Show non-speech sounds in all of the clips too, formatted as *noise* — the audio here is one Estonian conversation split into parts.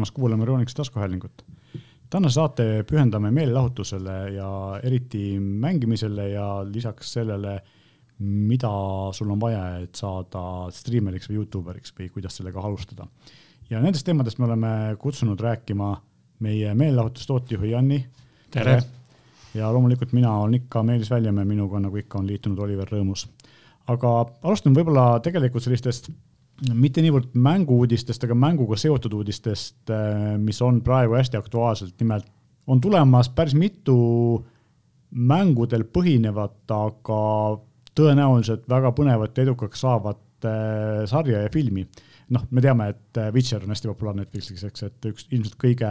tulemast kuulama Euroonikuse taskuhäälingut. tänase saate pühendame meelelahutusele ja eriti mängimisele ja lisaks sellele, mida sul on vaja, et saada striimeriks või Youtuberiks või kuidas sellega alustada. ja nendest teemadest me oleme kutsunud rääkima meie meelelahutustootjuhi Janni. tere! ja loomulikult mina olen ikka Meelis Väljamäe, minuga nagu ikka on liitunud Oliver Rõõmus. aga alustame võib-olla tegelikult sellistest mitte niivõrd mängu-uudistest, aga mänguga seotud uudistest, äh, mis on praegu hästi aktuaalsed, nimelt on tulemas päris mitu mängudel põhinevat, aga tõenäoliselt väga põnevat ja edukaks saavat äh, sarja ja filmi. noh, me teame, et äh, Witcher on hästi populaarne Netflixis, eks, et üks ilmselt kõige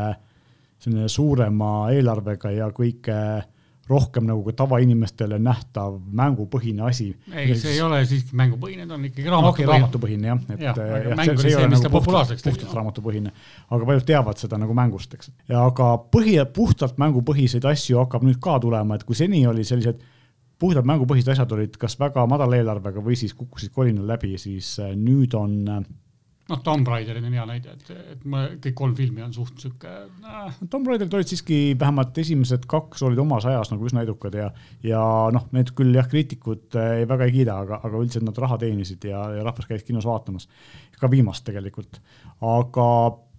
selline suurema eelarvega ja kõige äh, rohkem nagu ka tavainimestele nähtav mängupõhine asi. ei, see ei ole siiski mängupõhine, ta on ikkagi raamatupõhine okay,. raamatupõhine jah, et jah, jah, see, see ei ole nagu puhtalt, puhtalt raamatupõhine, aga paljud teavad seda nagu mängust, eks. ja aga põhi, puhtalt mängupõhiseid asju hakkab nüüd ka tulema, et kui seni oli sellised puhtalt mängupõhised asjad olid kas väga madala eelarvega või siis kukkusid kolinal läbi, siis äh, nüüd on äh, noh, Tomb Raiderid on hea näide, et, et ma, kõik kolm filmi on suht sihuke äh.. Tomb Raiderid olid siiski vähemalt esimesed kaks olid omas ajas nagu üsna edukad ja, ja noh, need küll jah, kriitikud äh, väga ei kiida, aga, aga üldiselt nad raha teenisid ja, ja rahvas käis kinos vaatamas. ka viimast tegelikult, aga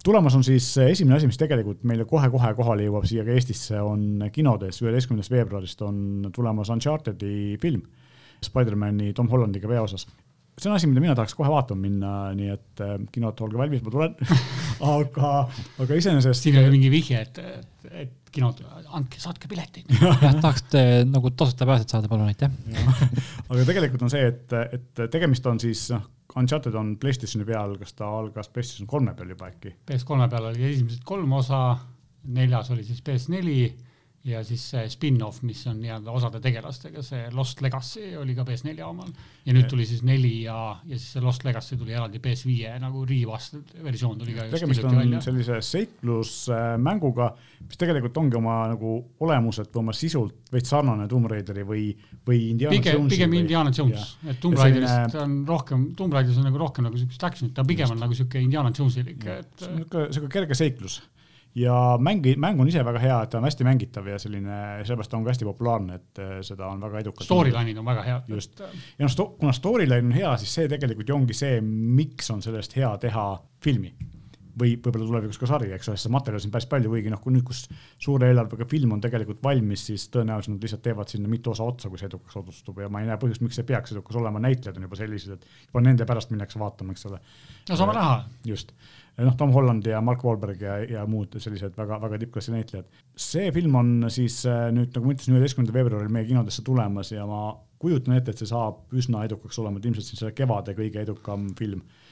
tulemas on siis esimene asi, mis tegelikult meile kohe-kohe kohale jõuab siia ka Eestisse, on kinodes, üheteistkümnendast veebruarist on tulemas Uncharted'i film. Spider-man'i Tom Hollandiga peaosas see on asi, mida mina tahaks kohe vaatama minna, nii et äh, kinod, olge valmis, ma tulen *laughs* aga, aga iseenesest. siin oli mingi vihje, et, et, et kinod, andke, saatke pileteid. *laughs* jah, tahaks te, nagu tasuta pääset saada, palun, aitäh. aga tegelikult on see, et, et tegemist on siis, noh, Uncharted on Playstationi peal, kas ta algas PlayStation kolme peal juba äkki? PS3 peal oli esimesed kolm osa, neljas oli siis PS4 ja siis see spin-off, mis on nii-öelda osade tegelastega, see Lost Legacy oli ka PS4 omal ja nüüd tuli siis neli ja, ja siis see Lost Legacy tuli eraldi PS5 nagu rivast versioon tuli ka. tegemist on välja. sellise seiklusmänguga, mis tegelikult ongi oma nagu olemuselt või oma sisult veits sarnane Tomb Raideri või, või Indiana pigem, Jonesi. pigem või... Indiana Jones, et Tomb Raiderist selline... on rohkem, Tomb Raideris on nagu rohkem nagu siukest action'it, ta pigem Just. on nagu siuke Indiana Jonesilik, et. siuke kerge seiklus ja mäng, mäng on ise väga hea, et ta on hästi mängitav ja selline, sellepärast ta on ka hästi populaarne, et äh, seda on väga edukalt. Storyline'id on väga head. just, ja noh, kuna storyline on hea, siis see tegelikult ju ongi see, miks on sellest hea teha filmi või võib-olla tulevikus ka sari, eks ole, sest materjali on päris palju, kuigi noh, kui nüüd, kus suure eelarvega film on tegelikult valmis, siis tõenäoliselt nad lihtsalt teevad sinna mitu osa otsa, kui see edukaks osutub ja ma ei näe põhjust, miks see peaks edukas olema, näitlejad on juba sellised, et juba nende pärast minnakse vaatama, eks ole. no saame näha. just noh, Tom Holland ja Mark Wahlberg ja, ja muud sellised väga-väga tippklassi näitlejad. see film on siis äh, nüüd, nagu ma ütlesin, üheteistkümnendal veebruaril meie kinodesse tulemas ja ma kujutan ette, et see saab üsna edukaks olema, et ilmselt siin selle kevade kõige edukam film Äh,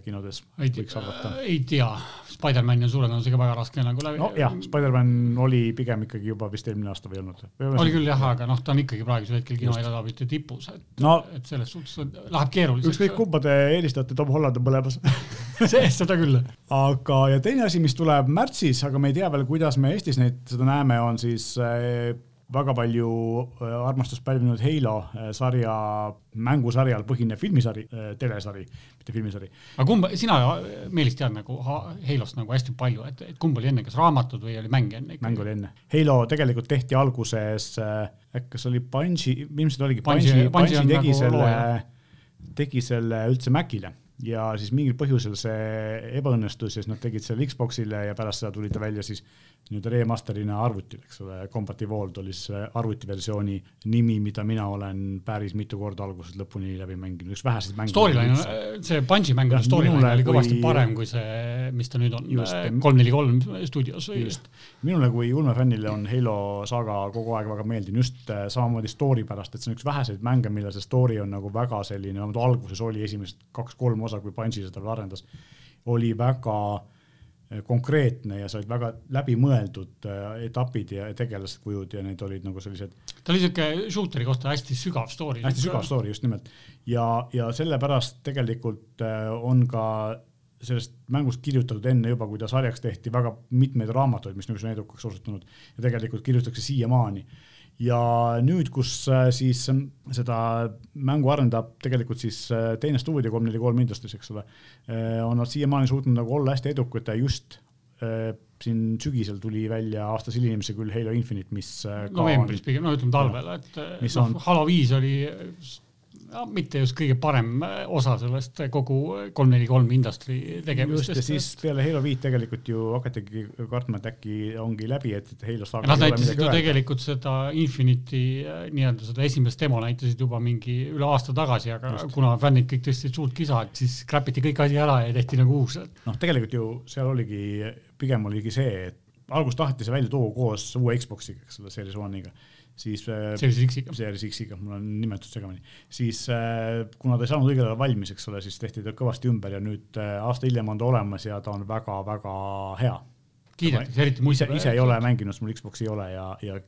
kinodes ei, võiks arvata? ei tea, Spider-man on suure tõenäosusega väga raske nagu läbi. nojah, Spider-man oli pigem ikkagi juba vist eelmine aasta või olnud. oli küll jah, aga noh, ta on ikkagi praegusel hetkel kinoelatavate tipus, et no,, et selles suhtes läheb keeruliseks. ükskõik kumba te eelistate, Tom Holland on mõlemas *laughs* see, seda küll. aga, ja teine asi, mis tuleb märtsis, aga me ei tea veel, kuidas me Eestis neid, seda näeme, on siis äh, väga palju äh, armastust pälvinud Halo äh, sarja, mängusarjal põhinev filmisari, äh, telesari, mitte filmisari. aga kumb, sina, Meelis, tead nagu Halost nagu hästi palju, et, et kumb oli enne, kas raamatud või oli mäng enne? mäng oli enne. Halo tegelikult tehti alguses, äkki kas oli Bungi, ilmselt oligi Bungi, Bungi tegi nagu selle, tegi selle üldse Macile ja siis mingil põhjusel see ebaõnnestus ja siis nad tegid selle Xbox'ile ja pärast seda tuli ta välja siis nii-öelda remaster'ina arvutil, eks ole, Combat Evolved oli siis arvutiversiooni nimi, mida mina olen päris mitu korda algusest lõpuni läbi mänginud, üks väheseid mänge. Storyline, see Bungi mäng storyline oli kõvasti kui... parem kui see, mis ta nüüd on, kolm neli kolm stuudios või? just, minule kui ulmefännile on Halo saaga kogu aeg väga meeldinud just äh, samamoodi story pärast, et see on üks väheseid mänge, millel see story on nagu väga selline, vähemalt alguses oli esimesed kaks-kolm osa, kui Bungi seda veel arendas, oli väga äh, konkreetne ja said väga läbimõeldud äh, etapid ja tegelased, kujud ja need olid nagu sellised. ta oli siuke shooter'i kohta hästi sügav story. hästi sügav story, just nimelt. ja, ja sellepärast tegelikult äh, on ka sellest mängust kirjutatud enne juba, kui ta sarjaks tehti, väga mitmeid raamatuid, mis nüüd on edukaks osutunud ja tegelikult kirjutatakse siiamaani ja nüüd, kus äh, siis seda mängu arendab tegelikult siis äh, teine stuudio, kolm neli kolm Industries, eks ole, äh, on nad siiamaani suutnud nagu olla hästi edukad ja just äh, siin sügisel tuli välja aastas hilinemise küll Halo Infinite, mis äh, novembris pigem, no ütleme talvel, et Mis noh on-, Halo viis oli no, mitte just kõige parem äh, osa sellest kogu kolm neli kolm industry just ja siis peale Halo viit tegelikult ju hakatigi kartma, et äkki ongi läbi, et et Halo saaga Nad näitasid ju tegelikult seda Infinity äh, nii-öelda seda esimest demo näitasid juba mingi üle aasta tagasi, aga Just. Kuna fännid kõik tõstsid suurt kisa, et siis kräpiti kõik asi ära ja tehti nagu uus. noh, tegelikult ju seal oligi, pigem oligi see, et alguses taheti see välja tuua koos uue Xbox'iga, eks ole, Series One'iga, siis äh, Series X-iga. Series X-iga, mul on nimetus segamini, siis äh, kuna ta ei saanud õigel ajal valmis, eks ole, siis tehti ta kõvasti ümber ja nüüd äh, aasta hiljem on ta olemas ja ta on väga-väga hea. kiidetakse, eriti ise, multiplayer- ise ei ole mänginud, mul Xbox'i ei ole ja, ja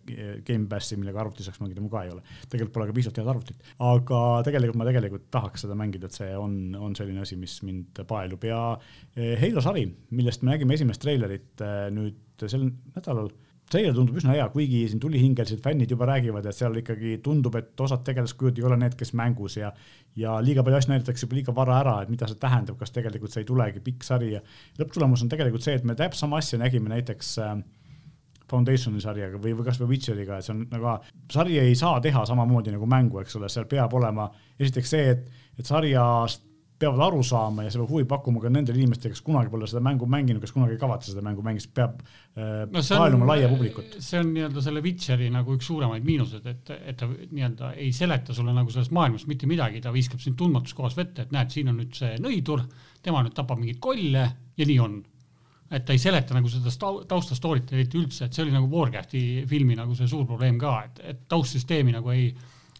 Gamepassi, millega arvuti saaks mängida, mul ka ei ole. tegelikult pole ka piisavalt head arvutit, aga tegelikult ma tegelikult tahaks seda mängida, et see on, on selline asi, mis mind paelub ja Halo sari, millest me nägime esimest treilerit eh, nüüd sel nädalal treiler tundub üsna hea, kuigi siin tulihingelised fännid juba räägivad, et seal ikkagi tundub, et osad tegelaskujud ei ole need, kes mängus ja ja liiga palju asju näidatakse juba liiga vara ära, et mida see tähendab, kas tegelikult see ei tulegi pikk sari ja lõpptulemus on tegelikult see, et me täpselt sama asja nägime näiteks äh, Foundationi sarjaga või, või kasvõi Witcheriga, et see on nagu, sari ei saa teha samamoodi nagu mängu, eks ole, seal peab olema esiteks see, et, et sarjast peavad aru saama ja see peab huvi pakkuma ka nendele inimestele, kes kunagi pole seda mängu mänginud, kes kunagi ei kavatse seda mängu mängida, siis peab äh, no on laia publikut. see on nii-öelda selle Witcheri nagu üks suuremaid miinused, et, et ta nii-öelda ei seleta sulle nagu sellest maailmast mitte midagi, ta viskab sind tundmatus kohas vette, et näed, siin on nüüd see nõidur, tema nüüd tapab mingeid kolle ja nii on. et ta ei seleta nagu seda stau- tausta story't eriti üldse, et see oli nagu Warcrafti filmi nagu see suur probleem ka, et, et taustsüsteemi nagu ei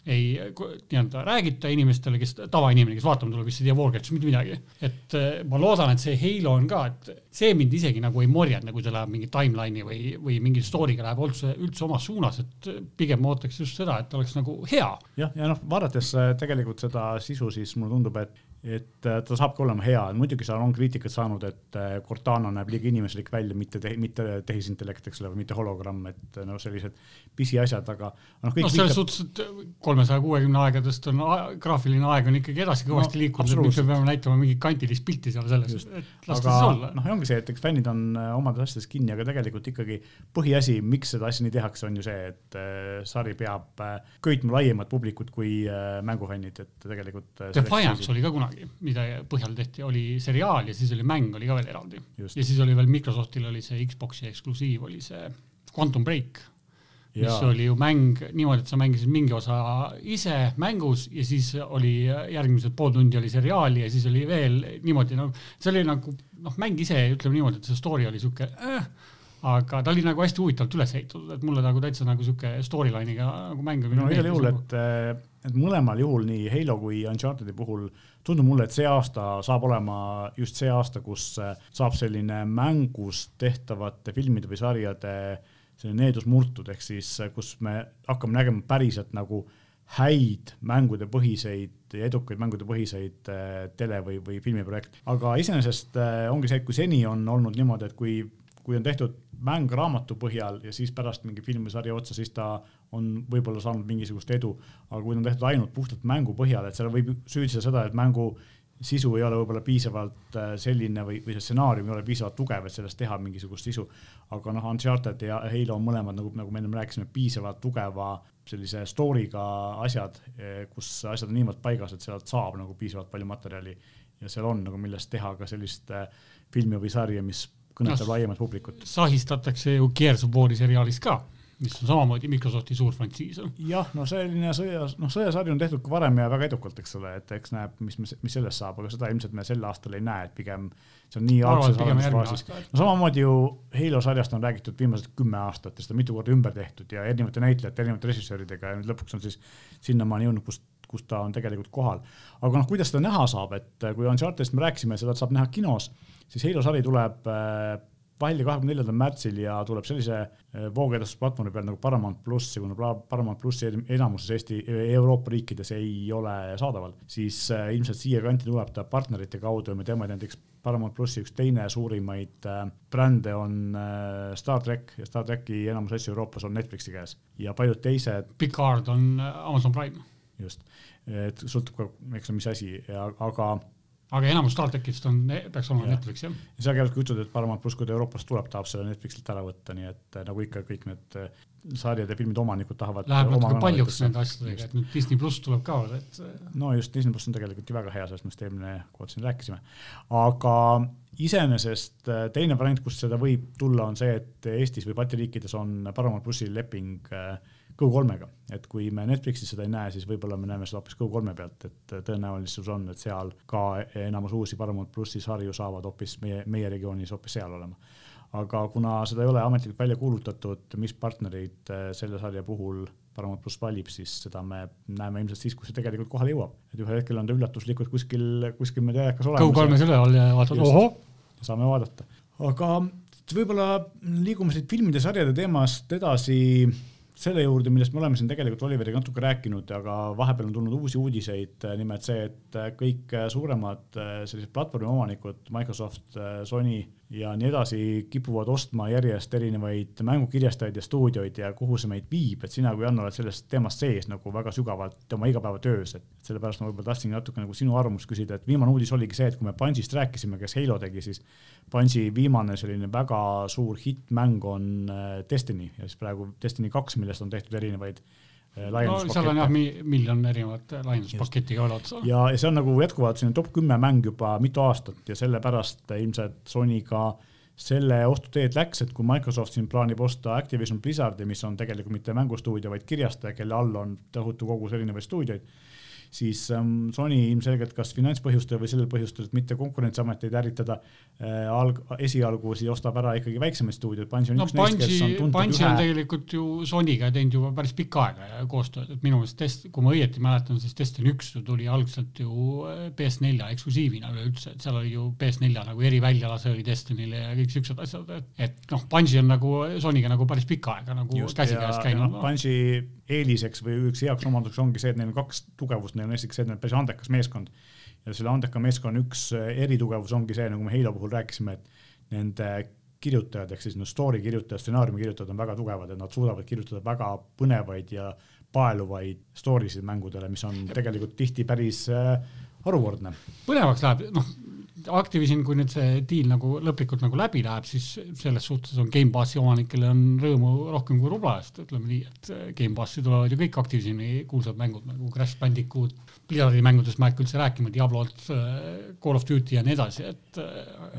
ei nii-öelda räägita inimestele, kes, tavainimene, kes vaatama tuleb, kes ei tea Warcraftist mitte midagi. et eh, ma loodan, et see Halo on ka, et see mind isegi nagu ei morjenda, kui ta läheb mingi timeline'i või, või mingi story'ga läheb üldse, üldse omas suunas, et pigem ma ootaks just seda, et oleks nagu hea. jah, ja noh, vaadates äh, tegelikult seda sisu, siis mulle tundub, et, et äh, ta saabki olema hea, muidugi seal on kriitikat saanud, et äh, Cortana näeb liiga inimeslik välja, mitte, mitte tehisintellekt, eks ole, või mitte hologramm, et noh, sellised pisiasjad, aga noh, noh, selles suhtes, et kolmesaja kuuekümne aegadest on graafiline aeg on ikkagi edasi kõvasti No, liikunud, et miks me peame näitama mingit kantilist pilti seal selles, et las ta siis olla. noh, ongi see, et eks fännid on äh, omades asjades kinni, aga tegelikult ikkagi põhiasi, miks seda asja nii tehakse, on ju see, et äh, sari peab äh, köitma laiemat publikut kui äh, mängufännid, et tegelikult äh, Defiance oli ka kunagi, mida põhjal tehti, oli seriaal ja siis oli mäng oli ka veel eraldi. Ja siis oli veel Microsoftil oli see Xbox'i eksklusiiv oli see Quantum Break, mis oli ju mäng niimoodi, et sa mängisid mingi osa ise mängus ja siis oli järgmised pool tundi oli seriaali ja siis oli veel niimoodi nagu, see oli nagu noh, mäng ise ütleme niimoodi, et see story oli sihuke äh, aga ta oli nagu hästi huvitavalt üles ehitatud, et mulle nagu täitsa nagu sihuke storyline'iga nagu mäng. no igal juhul, et, et mõlemal juhul nii Halo kui Uncharted'i puhul tundub mulle, et see aasta saab olema just see aasta, kus äh, saab selline mängus tehtavate filmide või sarjade selline needus murtud, ehk siis äh, kus me hakkame nägema päriselt nagu häid mängude põhiseid ja edukaid mängude põhiseid äh, tele- või, või filmiprojekte. aga iseenesest ongi see, et kui seni on olnud niimoodi, et kui, kui on tehtud mäng raamatu põhjal ja siis pärast mingi film või sarja otsa, siis ta on võib-olla saanud mingisugust edu, aga kui ta on tehtud ainult puhtalt mängu põhjal, et seal võib süüdistada seda, et mängu sisu ei ole võib-olla piisavalt äh, selline või, või see stsenaarium ei ole piisavalt tugev, et sellest teha mingisugust sisu. aga noh, Uncharted ja Halo on mõlemad nagu, nagu me ennem rääkisime, piisavalt tugeva sellise story'ga asjad, kus asjad on niivõrd paigas, et sealt saab nagu piisavalt palju materjali ja seal on nagu millest teha ka sellist äh, filmi või sarja, mis kõnetab No, laiemat publikut. sahistatakse ju Gears of War'i seriaalis ka, mis on samamoodi Microsofti suur frantsiis. jah, no selline sõja, noh sõjasari on tehtud ka varem ja väga edukalt, eks ole, et eks näeb, mis, mis sellest saab, aga seda ilmselt me sel aastal ei näe, et pigem see on nii algses arendusfaasis. no samamoodi ju Halo sarjast on räägitud viimased kümme aastat ja seda mitu korda ümber tehtud ja erinevate näitlejate, erinevate režissööridega ja nüüd lõpuks on siis sinnamaani jõudnud, kus, kus ta on tegelikult kohal. aga noh, kuidas seda näha saab, et kui Uncharted'ist me rääkisime, seda saab näha kinos, siis Halo sari tuleb äh, välja kahekümne neljandal märtsil ja tuleb sellise äh, voogedastusplatvormi peal nagu Paramount pluss ja kuna Paramount plussi enamuses Eesti, Euroopa riikides ei ole saadaval, siis ilmselt siia kanti tuleb ta partnerite kaudu ja me teame, näiteks Paramount plussi üks teine suurimaid brände on Star track ja Star tracki enamus asju Euroopas on Netflixi käes ja paljud teised Picard on Amazon Prime. just, et sõltub ka, eks ole, mis asi, aga aga enamus StarTechist on, peaks olema Jah. Netflix jah. ja seal käivad ka jutud, et Paramount pluss, kui ta Euroopast tuleb, tahab selle Netflixilt ära võtta, nii et äh, nagu ikka kõik need äh, sarjad ja filmide omanikud tahavad. Läheb natuke paljuks nende asjadega, et nüüd Disney pluss tuleb ka et no just, Disney pluss on tegelikult ju väga hea, sellest me just eelmine kord siin rääkisime. aga iseenesest äh, teine variant, kust seda võib tulla, on see, et Eestis või Balti riikides on Paramount plussil leping äh, Go3-ga, et kui me Netflixis seda ei näe, siis võib-olla me näeme seda hoopis Go3 pealt, et tõenäolisus on, et seal ka enamus uusi Paramount plussi sarju saavad hoopis meie, meie regioonis hoopis seal olema aga kuna seda ei ole ametlikult välja kuulutatud, mis partnereid äh, selle sarja puhul Paramount pluss valib, siis seda me näeme ilmselt siis, kui see tegelikult kohale jõuab. et ühel hetkel on ta üllatuslikult kuskil, kuskil meie telekas olemas. Go3-s üleval ja vaatad, ohoh, saame vaadata. aga võib-olla liigume siit filmide sarjade teemast edasi selle juurde, millest me oleme siin tegelikult Oliveriga natuke rääkinud, aga vahepeal on tulnud uusi uudiseid, nimelt see, et kõik suuremad äh, sellised platvormi omanikud, Microsoft, Sony ja nii edasi kipuvad ostma järjest erinevaid mängukirjastajaid ja stuudioid ja kuhu see meid viib, et sina kui Jan oled selles teemas sees nagu väga sügavalt oma igapäevatöös, et sellepärast ma võib-olla tahtsingi natuke nagu sinu arvamust küsida, et viimane uudis oligi see, et kui me Bungist rääkisime, kes Halo tegi, siis Bungi viimane selline väga suur hittmäng on äh, Destiny ja siis praegu Destiny kaks, millest on tehtud erinevaid äh, no seal on jah miljon erinevat laienduspaketti ka veel otsa. ja, ja see on nagu jätkuvalt selline top kümme mäng juba mitu aastat ja sellepärast ilmselt Sony ka selle ostuteed läks, et kui Microsoft siin plaanib osta Activision Blizzardi, mis on tegelikult mitte mängustuudio, vaid kirjastaja, kelle all on tohutu kogus erinevaid stuudioid, siis ähm, Sony ilmselgelt kas finantspõhjustel või sellel põhjustel, et mitte konkurentsiameteid ärritada äh,, alg-, esialgu siis ostab ära ikkagi väiksemaid stuudioid, Bungi on no üks neist, kes on tuntud on ühe tegelikult ju Sonyga teinud juba päris pikka aega ja koostööd, et minu meelest test, kui ma õieti mäletan, siis Destiny üks tuli algselt ju äh, PS4 eksklusiivina üleüldse, et seal oli ju PS4 nagu eriväljalase oli Destiny'le ja kõik siuksed asjad, et, noh, Bungi on nagu Sonyga nagu päris pikka aega nagu Just, käsikäes käinud noh, no.. Bungi eeliseks või üks heaks omaduseks ongi see, et neil on kaks tugevust, neil on esiteks see, et neil on päris andekas meeskond ja selle andeka meeskonna üks äh, eritugevus ongi see, nagu me Halo puhul rääkisime, et nende kirjutajad ehk siis no story kirjutajad, stsenaariumi kirjutajad on väga tugevad, et nad suudavad kirjutada väga põnevaid ja paeluvaid story sid mängudele, mis on tegelikult tihti päris äh, harukordne. põnevaks läheb, noh, Activision, kui nüüd see diil nagu lõplikult nagu läbi läheb, siis selles suhtes on Gamepassi omanikele on rõõmu rohkem kui rubla eest, ütleme nii, et Gamepassi tulevad ju kõik Activisioni kuulsad mängud nagu Crash Bandicoot, Blizzardi mängudest ma ei hakka üldse rääkima, Diablo't, Call of Duty ja nii edasi, et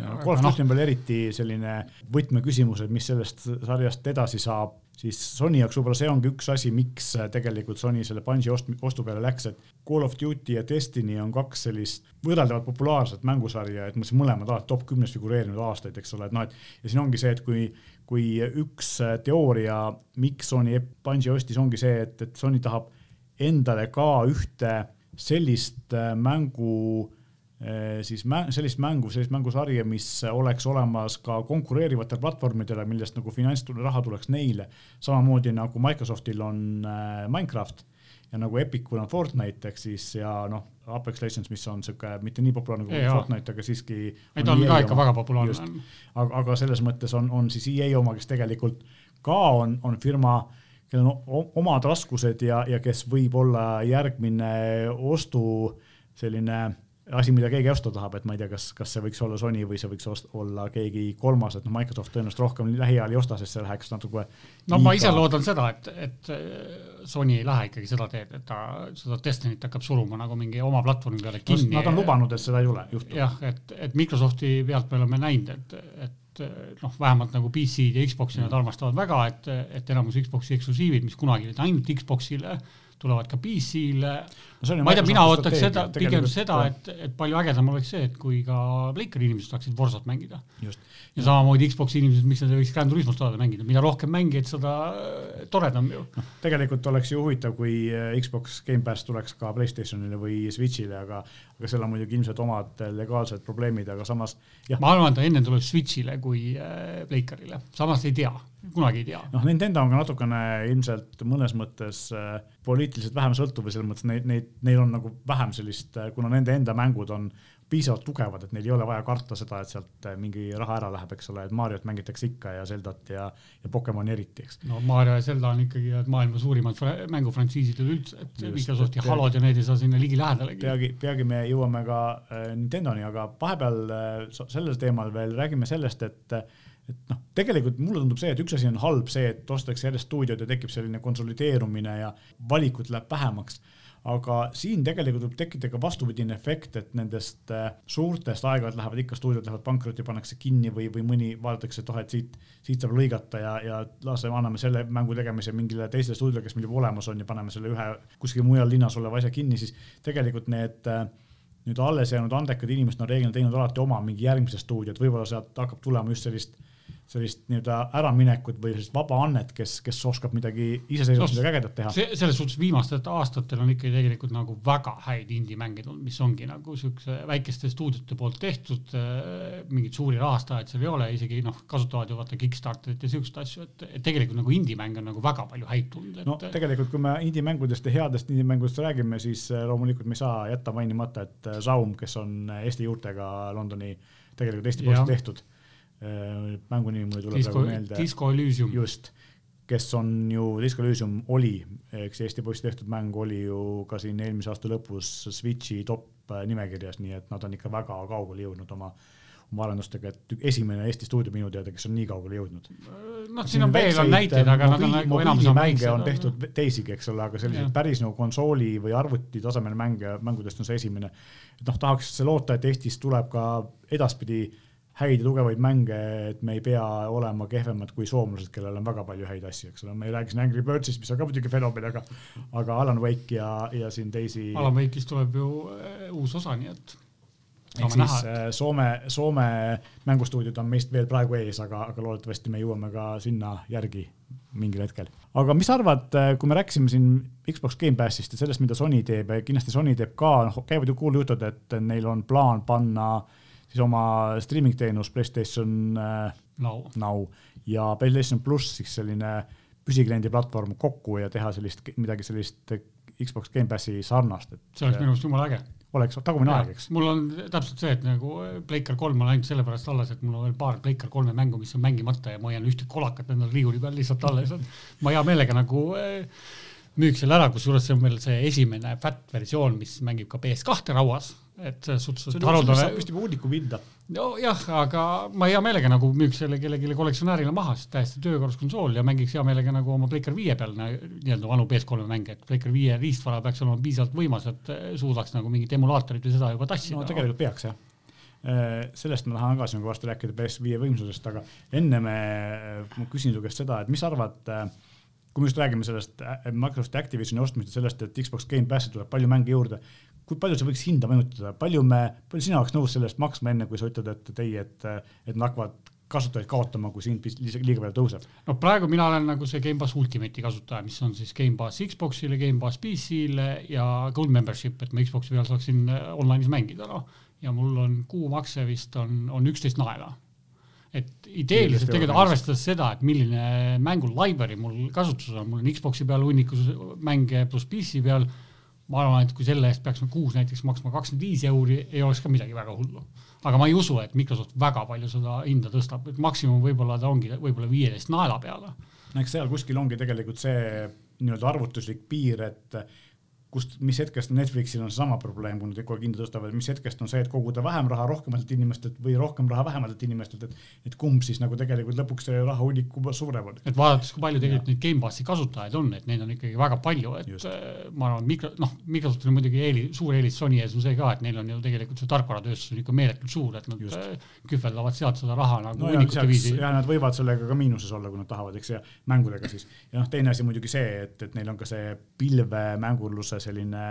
Ja Call of Duty on veel eriti selline võtmeküsimus, et mis sellest sarjast edasi saab, siis Sony jaoks võib-olla see ongi üks asi, miks tegelikult Sony selle Bungi ost-, ostu peale läks, et Call of Duty ja Destiny on kaks sellist võrreldavalt populaarset mängusarja, et mõlemad alati top kümnes figureerinud aastaid, eks ole, et noh, et ja siin ongi see, et kui kui üks teooria, miks Sony Bungi ostis, ongi see, et, et Sony tahab endale ka ühte sellist äh, mängu eh, siis mä, sellist mängu, sellist mängusarja, mis oleks olemas ka konkureerivatele platvormidele, millest nagu finantsraha tuleks neile. samamoodi nagu Microsoftil on äh, Minecraft ja nagu Epicul on Fortnite ehk siis ja noh, Apex Legends, mis on sihuke mitte nii populaarne kui Jaa. Fortnite, aga siiski. ei ta on ka ikka väga populaarne. aga, aga selles mõttes on, on siis EA oma, kes tegelikult ka on, on firma, kellel on omad raskused ja, ja kes võib olla järgmine ostu selline asi, mida keegi osta tahab, et ma ei tea, kas, kas see võiks olla Sony või see võiks ost- olla keegi kolmas, et noh, Microsoft tõenäoliselt rohkem lähiajal ei osta, sest see läheks natuke. no ma ise loodan seda, et, et Sony ei lähe ikkagi seda teed, et ta seda Destiny't hakkab suruma nagu mingi oma platvormi peale kinni. Nad on lubanud, et seda ei tule, juhtub. jah, et, et Microsofti pealt me oleme näinud, et, et noh, vähemalt nagu PC-d ja Xbox'i nad armastavad väga, et, et enamus Xbox'i eksklusiivid, mis kunagi olid ainult Xbox'ile, tulevad ka PC-le. Ma ei tea, mina ootaks seda, pigem seda, et, et palju ägedam oleks see, et kui ka Playcari inimesed saaksid Warzat mängida. ja samamoodi Xbox'i inimesed, miks nad ei võiks Grand Turismo't saada mängida, mida rohkem mängijaid, seda äh, toredam ju. tegelikult oleks ju huvitav, kui äh, Xbox Gamepass tuleks ka Playstationile või Switch'ile, aga, aga seal on muidugi ilmselt omad legaalsed probleemid, aga samas jah, ma arvan, et ta enne tuleb Switch'ile kui Playcarile, samas ei tea, kunagi ei tea. noh, Nintendo on ka natukene ilmselt mõnes mõttes äh, poliitiliselt vähem sõltuv või selles mõttes neid, neid neil on nagu vähem sellist, kuna nende enda mängud on piisavalt tugevad, et neil ei ole vaja karta seda, et sealt mingi raha ära läheb, eks ole, et Mariot mängitakse ikka ja Zeldat ja, ja Pokemoni eriti, eks. no Mario ja Zelda on ikkagi maailma suurimad mängufrantsiisid üleüldse, et Microsofti Halod ja need ei saa sinna ligi lähedalegi. peagi, peagi me jõuame ka äh, Nintendoni, aga vahepeal äh, sellel teemal veel räägime sellest, et et noh, tegelikult mulle tundub see, et üks asi on halb see, et ostetakse järjest stuudiod ja tekib selline konsolideerumine ja valikut läheb vähemaks aga siin tegelikult võib tekkida ka vastupidine efekt, et nendest äh, suurtest aeg-ajalt lähevad ikka stuudiod lähevad pankrotti, pannakse kinni või, või mõni vaadatakse, et oh, et siit, siit saab lõigata ja, ja laseme, anname selle mängu tegemise mingile teisele stuudiole, kes meil juba olemas on ja paneme selle ühe kuskil mujal linnas oleva asja kinni, siis tegelikult need äh, nüüd alles jäänud andekad inimesed on reeglina teinud alati oma mingi järgmise stuudiot, võib-olla sealt hakkab tulema just sellist sellist nii-öelda äraminekut või sellist vaba annet, kes, kes oskab midagi iseseisvalt midagi ägedat teha. selles suhtes viimastel aastatel on ikkagi tegelikult nagu väga häid indie-mänge tulnud, mis ongi nagu siukse väikeste stuudiote poolt tehtud, äh, mingeid suuri rahastajaid seal ei ole, isegi noh, kasutavad ju vaata Kickstarterit ja siukseid asju, et, et tegelikult nagu indie-mänge on nagu väga palju häid tulnud et.... no tegelikult, kui me indie-mängudest ja headest indie-mängudest räägime, siis äh, loomulikult me ei saa jätta mainimata, et Zaum, äh, kes on Eesti juurtega Londoni tegelikult Eesti poolt tehtud mängu nimi mul ei tule praegu meelde. Disco Elysium. just, kes on ju, Disco Elysium oli, eks Eesti poiss tehtud mäng oli ju ka siin eelmise aasta lõpus Switchi top äh, nimekirjas, nii et nad on ikka väga kaugele jõudnud oma oma arendustega, et esimene Eesti stuudio minu teada, kes on nii kaugele jõudnud. noh, siin on veel on näiteid, aga nad on nagu enamus on mänge on tehtud teisigi, eks ole, aga selliseid ja. päris nagu konsooli või arvuti tasemel mänge, mängudest on see esimene. et noh, tahaks loota, et Eestis tuleb ka edaspidi häid ja tugevaid mänge, et me ei pea olema kehvemad kui soomlased, kellel on väga palju häid asju, eks ole, ma ei räägi siin Angry Birdsist, mis on ka muidugi fenomen, aga, aga Alan Wake ja, ja siin teisi. Alan Wake'ist tuleb ju äh, uus osa, nii et. ehk siis näha. Äh, Soome, Soome mängustuudiod on meist veel praegu ees, aga, aga loodetavasti me jõuame ka sinna järgi mingil hetkel. aga mis sa arvad, äh, kui me rääkisime siin Xbox Gamepassist ja sellest, mida Sony teeb ja kindlasti Sony teeb ka, noh, käivad ju kuulujutud, et neil on plaan panna äh, siis oma streaming teenus PlayStation äh, Now. Now ja PlayStation pluss siis selline püsikliendi platvorm kokku ja teha sellist, midagi sellist Xbox Gamepassi sarnast, et. see oleks minu arust jumala äge. oleks tagumine aeg, eks. mul on täpselt see, et nagu Playcar kolm on ainult sellepärast alles, et mul on veel paar Playcar kolme mängu, mis on mängimata ja ma hoian ühte kolakat endal riiuli peal lihtsalt alles, et ma hea meelega nagu äh, müüks selle ära, kusjuures see on veel see esimene fat versioon, mis mängib ka PS2 rauas et selles suhtes. haruldane. saab vist juba hunniku pinda. nojah, aga ma hea meelega nagu müüks selle kellelegi kollektsionäärile maha, sest täiesti töökorras konsool ja mängiks hea meelega nagu oma Playcar viie peal nii-öelda vanu PS3 mänge, et Playcar viie riistvara peaks olema piisavalt võimas, et eh, suudaks nagu mingit emulaatorit või seda juba tassida. no tegelikult peaks jah eh, sellest ma tahan ka sinuga varsti rääkida PS5 võimsusest, aga enne me, ma küsin su käest seda, et mis sa arvad, eh, kui me just räägime sellest Microsofti Activisioni ostmisest, sellest, et Xbox Gamepassi tuleb palju mänge juurde, kui palju see võiks hinda mõjutada, palju me, palju sina oleks nõus selle eest maksma, enne kui sa ütled, et ei, et, et nad hakkavad kasutajaid kaotama, kui hind liiga palju tõuseb? no praegu mina olen nagu see Gamepass Ultimate'i kasutaja, mis on siis Gamepass Xbox'ile, Gamepass PC-le ja Gold Membership, et ma Xbox'i peal saaksin äh, online'is mängida, noh. ja mul on kuumakse vist on, on üksteist naela. Et ideeliselt tegelikult arvestades seda, et milline mängu library mul kasutuses on, mul on Xbox'i peal hunnikus mänge pluss PC peal ma arvan, et kui selle eest peaks kuus näiteks maksma kakskümmend viis euri, ei oleks ka midagi väga hullu. aga ma ei usu, et Microsoft väga palju seda hinda tõstab, et maksimum võib-olla ta ongi võib-olla viieteist naela peale. no eks seal kuskil ongi tegelikult see nii-öelda arvutuslik piir, et kust, mis hetkest Netflixil on seesama probleem, kui nad kogu aeg hinda tõstavad, mis hetkest on see, et koguda vähem raha rohkematelt inimestelt või rohkem raha vähematelt inimestelt, et, et kumb siis nagu tegelikult lõpuks see raha hunnik suurem on. et vaadates, kui palju tegelikult neid Gamepassi kasutajaid on, et neid on ikkagi väga palju, et Just. Äh, ma arvan, mikro, noh, Microsoftil on muidugi eeli, suur eelis Sony ees on see ka, et neil on ju tegelikult see tarkvaratööstus on ikka meeletult suur, et nad Just. Äh, kühveldavad sealt seda raha nagu no hunnikute viisi. ja nad võivad sellega ka miinuses olla, kui nad tahavad, eks ja mängudega siis. ja noh, teine asi muidugi see, et, et neil on ka see pilvemängurluse selline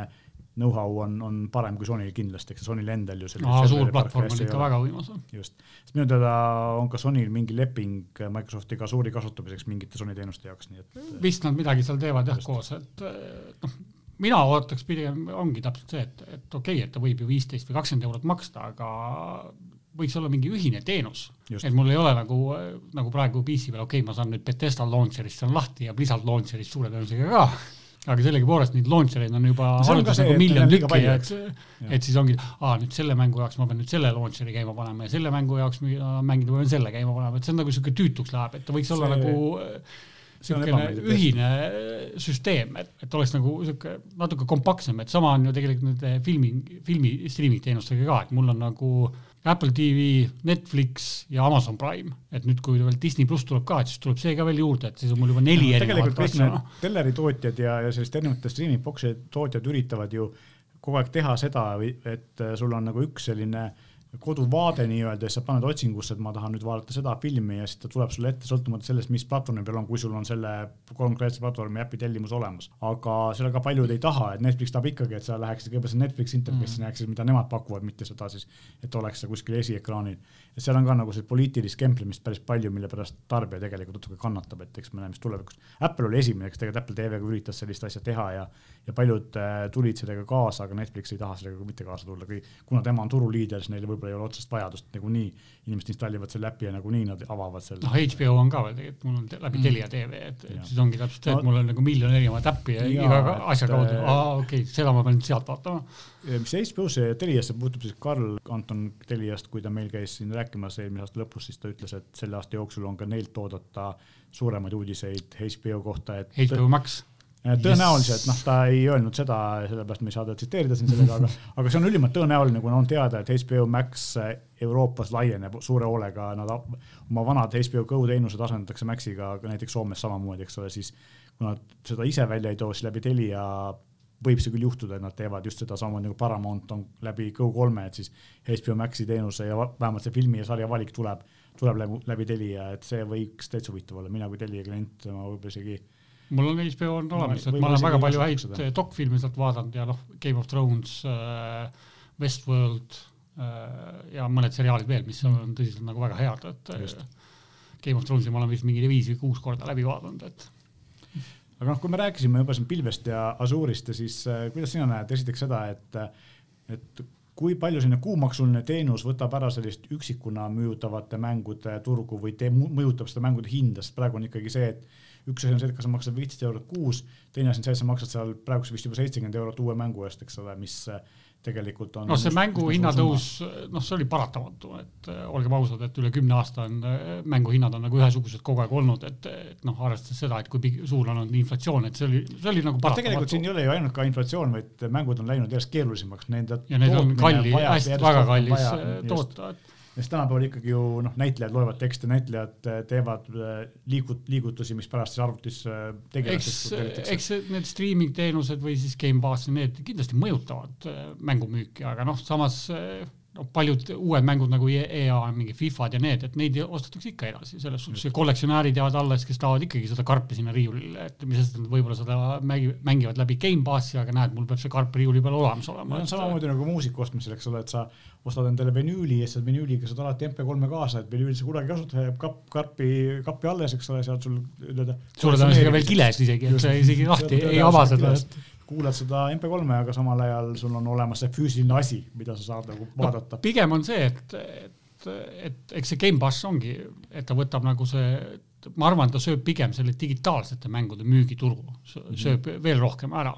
know-how on, on parem kui Sonyl kindlasti, eks Sonyl endal ju selline. suur platvorm on ikka väga võimas. just, sest minu teada on ka Sonyl mingi leping Microsoftiga suuri kasutamiseks mingite Sony teenuste jaoks, nii et. vist nad midagi seal teevad jah koos, et noh, mina ootaks pigem, ongi täpselt see, et, et okei okay,, et ta võib ju viisteist või kakskümmend eurot maksta, aga võiks olla mingi ühine teenus, et mul ei ole nagu, nagu praegu PC peal, okei okay,, ma saan nüüd Betesta launcher'ist saan lahti ja Blizzard launcher'ist suure tõenäosusega ka aga sellegipoolest neid launcher'eid on juba No alguses nagu miljon tükki, palju, et et siis ongi, aa nüüd selle mängu jaoks ma pean nüüd selle launcher'i käima panema ja selle mängu jaoks mida mängida ma pean selle käima panema, et see on nagu siuke tüütuks läheb, et ta võiks olla See- nagu on siukene ebameeldiv tõesti. ühine süsteem, et, et oleks nagu siuke natuke kompaktsem, et sama on ju tegelikult nende filmi, filmi streaming teenustega ka, et mul on nagu Apple TV, Netflix ja Amazon Prime, et nüüd, kui veel Disney pluss tuleb ka, et siis tuleb see ka veel juurde, et siis on mul juba neli tegelikult erinevat asja. telleritootjad ja, ja selliste erinevate streaming box'i tootjad üritavad ju kogu aeg teha seda, et äh, sul on nagu üks selline koduvaade nii-öelda ja siis sa paned otsingusse, et ma tahan nüüd vaadata seda filmi ja siis ta tuleb sulle ette sõltumata sellest, mis platvormi peal on, kui sul on selle konkreetse platvormi äpi tellimus olemas. aga seda ka paljud ei taha, et Netflix tahab ikkagi, et sa läheksid kõigepealt sinna Netflixi interface'i mm., näeksid, mida nemad pakuvad, mitte seda siis, et oleks see kuskil esiekraanil. et seal on ka nagu see poliitilist kemplemist päris palju, mille pärast tarbija tegelikult natuke kannatab, et eks me näeme, mis tulevikus. Apple oli esimene, kes tegelikult Apple TV-ga üritas sellist asja teha ja, ja paljud äh, tulid sellega kaasa, aga Netflix ei taha sellega mitte kaasa tulla, kuna tema on turuliider, siis neil võib-olla ei ole otsest vajadust nagunii. inimesed installivad selle äpi ja nagunii nad avavad selle. noh, HBO on ka veel tegelikult, mul on läbi Telia tv, et et siis ongi täpselt see, et mul on nagu miljon erinevat äppi ja Jaa, iga asja kaudu, äh, aa okei okay,, seda ma pean sealt vaatama. mis HBO-sse ja Teliasse puutub, siis Karl Anton Teliast, kui ta meil käis siin rääkimas eelmise aasta lõpus, siis ta ütles, et selle aasta jooksul on ka neilt oodata suuremaid uudiseid HBO kohta, et HBO Max, Eh, tõenäoliselt noh, ta ei öelnud seda, sellepärast me ei saa teda tsiteerida siin sellega, aga, *laughs* aga see on ülimalt tõenäoline, kuna on teada, et HBO Max eh, Euroopas laieneb suure hoolega, nad oma vanad HBO Go teenused asendatakse Maxiga näiteks Soomes samamoodi, eks ole, siis kui nad seda ise välja ei too, siis läbi Telia võib see küll juhtuda, et nad teevad just seda samamoodi nagu Paramount on läbi Go3-e, et siis HBO Maxi teenuse ja vähemalt see filmi ja sarja valik tuleb, tuleb läbi, läbi Telia, et see võiks täitsa huvitav olla, mina kui Telia klient, ma võib-olla isegi mul on HBO on olemas, et ma olen väga palju häid eh, dokfilme sealt vaadanud ja noh, Game of Thrones äh,, Westworld äh, ja mõned seriaalid veel, mis on tõsiselt nagu väga head, et Just. äh, Game of Thronesi ma olen vist mingi viis või kuus korda läbi vaadanud, et aga noh, kui me rääkisime juba siin pilvest ja Azuurist ja siis äh, kuidas sina näed esiteks seda, et, et kui palju selline kuumaksuline teenus võtab ära sellist üksikuna müüdavate mängude turgu või te, mõjutab seda mängude hinda, sest praegu on ikkagi see, et üks asi on see, et kas sa maksad viisteist eurot kuus, teine asi on see, et sa maksad seal praegu vist juba seitsekümmend eurot uue mängu eest, eks ole, mis äh, tegelikult on. noh, see mängu hinnatõus, noh, see oli paratamatu, et äh, olgem ausad, et üle kümne aasta on äh, mänguhinnad on nagu ühesugused kogu aeg olnud, et, et noh, arvestades seda, et kui suur on olnud inflatsioon, et see oli, see oli nagu no tegelikult paratamatu siin ei ole ju ainult ka inflatsioon, vaid mängud on läinud järjest keerulisemaks, nende ja need on kalli, hästi väga kallis toota, et sest tänapäeval ikkagi ju noh, näitlejad loevad tekste, näitlejad äh, teevad äh, liigut-, liigutusi, mis pärast siis arvutis äh, eks, tegelaseks eks need streaming teenused või siis Gamepass need kindlasti mõjutavad mängumüüki, aga noh, samas no paljud uued mängud nagu EA, mingi Fifad ja need, et neid ostetakse ikka edasi, selles suhtes ja kollektsionäärid jäävad alles, kes tahavad ikkagi seda karpi sinna riiulile, et mis sest, et nad võib-olla seda mängi-, mängivad läbi Gamepassi, aga näed, mul peab see karp riiuli peal olemas olema see on. samamoodi nagu muusika ostmisel, eks ole, et sa ostad endale vinüüli ja siis vinüüliga saad alati MP3-e kaasa, et vinüüli sa kunagi kasutada jääb kapp, karpi, kappi alles, eks ole, sealt sul nii-öelda. suure tõenäosusega veel kiles isegi, et sa isegi lahti ei ava seda, et kuulad seda MP3-e, aga samal ajal sul on olemas see füüsiline asi, mida sa saad nagu vaadata no,. pigem on see, et, et, et eks see Gamepass ongi, et ta võtab nagu see, ma arvan, ta sööb pigem selle digitaalsete mängude müügiturgu, sööb veel rohkem ära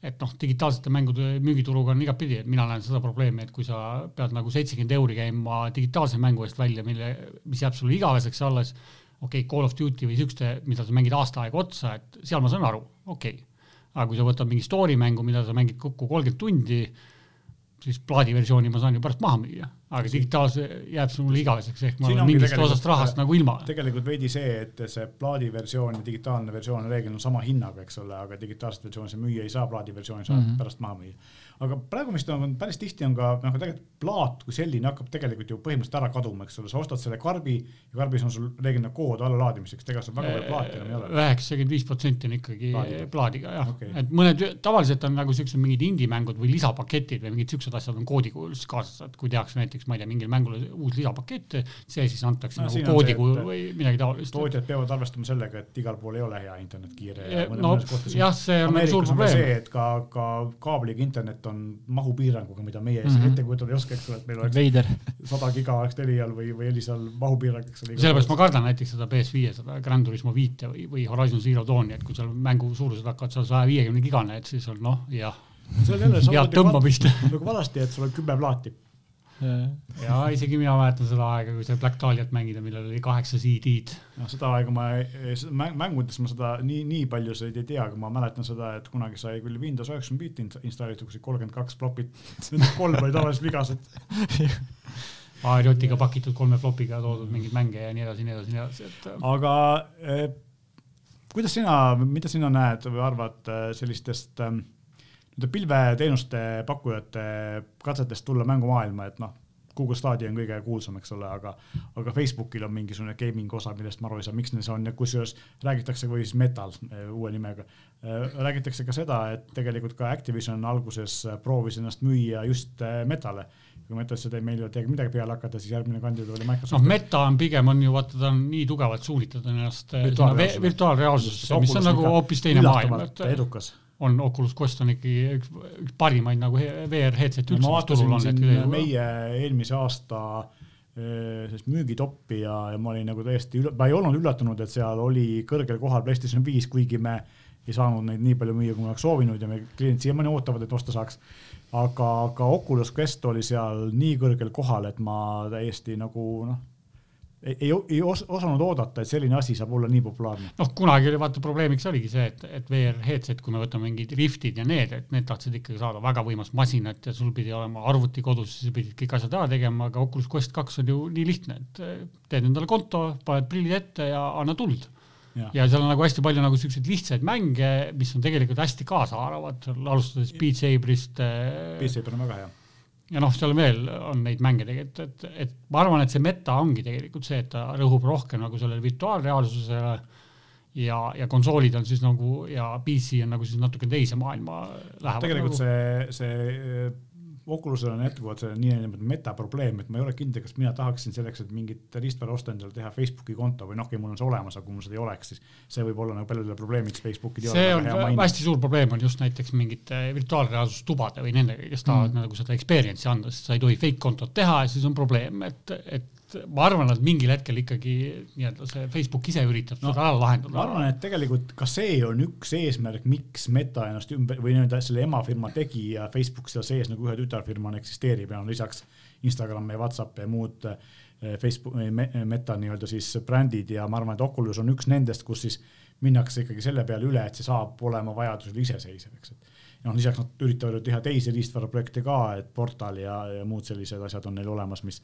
et noh, digitaalsete mängude müügituruga on igatpidi, et mina näen seda probleemi, et kui sa pead nagu seitsekümmend euri käima digitaalse mängu eest välja, mille, mis jääb sulle igaveseks alles, okei okay,, Call of Duty või siukeste, mida sa mängid aasta aega otsa, et seal ma saan aru, okei okay.. Aga kui sa võtad mingi story mängu, mida sa mängid kokku kolmkümmend tundi, siis plaadiversiooni ma saan ju pärast maha müüa, aga digitaalse jääb see mulle igaveseks, ehk ma Siin olen mingist osast rahast nagu ilma. tegelikult veidi see, et see plaadiversioon ja digitaalne versioon reeglina on sama hinnaga, eks ole, aga digitaalset versiooni sa müüa ei saa, plaadiversiooni saad mm. -hmm. pärast maha müüa. aga praegu vist on päris tihti on ka noh, tegelikult plaat kui selline hakkab tegelikult ju põhimõtteliselt ära kaduma, eks ole, sa ostad selle karbi ja karbis on sul reeglina kood allalaadimiseks, tegelikult sul väga palju plaati enam ei ole. üheksakümmend viis protsenti on ikkagi Plaadiga. plaadiga jah okay., et mõned tavaliselt on nagu siuksed mingid indie-mängud või lisapaketid või mingid siuksed asjad on koodi kujul siis kaasas, et kui tehakse näiteks, ma ei tea, mingile mängule uus lisapakett, see siis antakse No nagu koodi kujul või midagi taolist. tootjad peavad arvestama sellega, et igal pool ei ole hea internet kiire ja mõne- no mõnes kohtas jah, see on nagu suur Ameerikas on ka see, probleem. et ka, ka kaabliga internet on mahupiiranguga, mida meie mm -hmm. ette kujutada ei oska, eks ole, et meil oleks sada giga oleks Telial või, või Elisal mahupiirang, eks ole. sellepärast ma kardan näiteks seda PS5 seda Gran Turismo viite või, või Horizon Zero Dawni, et kui seal mängu suurused hakkavad seal saja viiekümne gigane, et siis on noh, jah, see on jälle head tõmbamist. nagu vanasti, et sul on kümme plaati. Ja isegi mina mäletan seda aega, kui sai Black Dahliat mängida, millel oli kaheksa CD-d. noh, seda aega ma, mängudes ma seda nii, nii palju seda ei tea, aga ma mäletan seda, et kunagi sai küll Windows üheksakümmend viit ins- installitud, kus oli kolmkümmend kaks plopit, nendest kolm olid tavaliselt vigased. *laughs* ARJ-iga pakitud kolme flopiga toodud mingeid mänge ja nii edasi, nii edasi, nii edasi, et äh, aga eh, kuidas sina, mida sina näed või arvad eh, sellistest eh, nii-öelda pilveteenuste pakkujate katsetest tulla mängumaailma, et noh, Google Stadia on kõige kuulsam, eks ole, aga, aga Facebookil on mingisugune gaming osa, millest ma aru ei saa, miks neil see on ja kusjuures räägitakse või siis Metal eh, uue nimega. räägitakse ka seda, et tegelikult ka Activision alguses eh, proovis ennast müüa just eh, Metale. kui Metal ütles, et ei, meil ei ole teiega midagi peale hakata, siis järgmine kandidaat oli noh, Microsoft. meta on pigem on ju vaata, ta on nii tugevalt suunitletud ennast virtuaalreaalsusesse, mis on nagu hoopis teine maailm, edukas on Oculus Quest on ikkagi üks, üks parimaid nagu VR headset üldse, ma vaatasin siin meie eelmise aasta eh, sellist müügitoppi ja, ja ma olin nagu täiesti üle, ma ei olnud üllatunud, et seal oli kõrgel kohal PlayStation viis, kuigi me ei saanud neid nii palju müüa, kui me oleks soovinud ja meie kliendid siiamaani ootavad, et osta saaks. aga, aga Oculus Quest oli seal nii kõrgel kohal, et ma täiesti nagu noh, ei, ei, os, osanud oodata, et selline asi saab olla nii populaarne. noh, kunagi oli vaata probleemiks oligi see, et, et VR headset, kui me võtame mingid Riftid ja need, et need tahtsid ikkagi saada väga võimast masinat ja sul pidi olema arvuti kodus, sa pidid kõik asjad ära tegema, aga Oculus Quest kaks on ju nii lihtne, et eh, teed endale konto, paned prillid ette ja anna tuld. Ja. ja seal on nagu hästi palju nagu siukseid lihtsaid mänge, mis on tegelikult hästi kaasaaravad, alustades Beat Saberist. PC peal on väga hea. Ja noh, seal veel on neid mänge tegelikult, et, et ma arvan, et see meta ongi tegelikult see, et ta rõhub rohkem nagu sellele virtuaalreaalsusele ja, ja konsoolid on siis nagu ja PC on nagu siis natuke teise maailma lähevad. tegelikult nagu. see, see Oculusel on jätkuvalt see niinimetatud metaprobleem, et ma ei ole kindel, kas mina tahaksin selleks, et mingit riistvara osta endale teha Facebooki konto või noh, okei, mul on see olemas, aga kui mul seda ei oleks, siis see võib olla nagu paljudele probleemiks ole see on hästi suur probleem on just näiteks mingite virtuaalreaalsustubade või nendega, kes tahavad mm. nagu seda experience'i anda, sest sa ei tohi fake kontot teha ja siis on probleem, et, et ma arvan, et mingil hetkel ikkagi nii-öelda see Facebook ise üritab No, seda ära lahendada. ma arvan, et tegelikult ka see on üks eesmärk, miks Meta ennast ümber või nii-öelda selle emafirma tegi ja Facebook seal sees nagu ühe tütarfirmana eksisteerib ja on lisaks Instagram ja Whatsapp ja muud eh, Facebook, Meta nii-öelda siis brändid ja ma arvan, et Oculus on üks nendest, kus siis minnakse ikkagi selle peale üle, et see saab olema vajadusel iseseisev, eks, et noh, lisaks nad üritavad ju teha teisi riistvaraprojekte ka, et portal ja, ja muud sellised asjad on neil olemas, mis,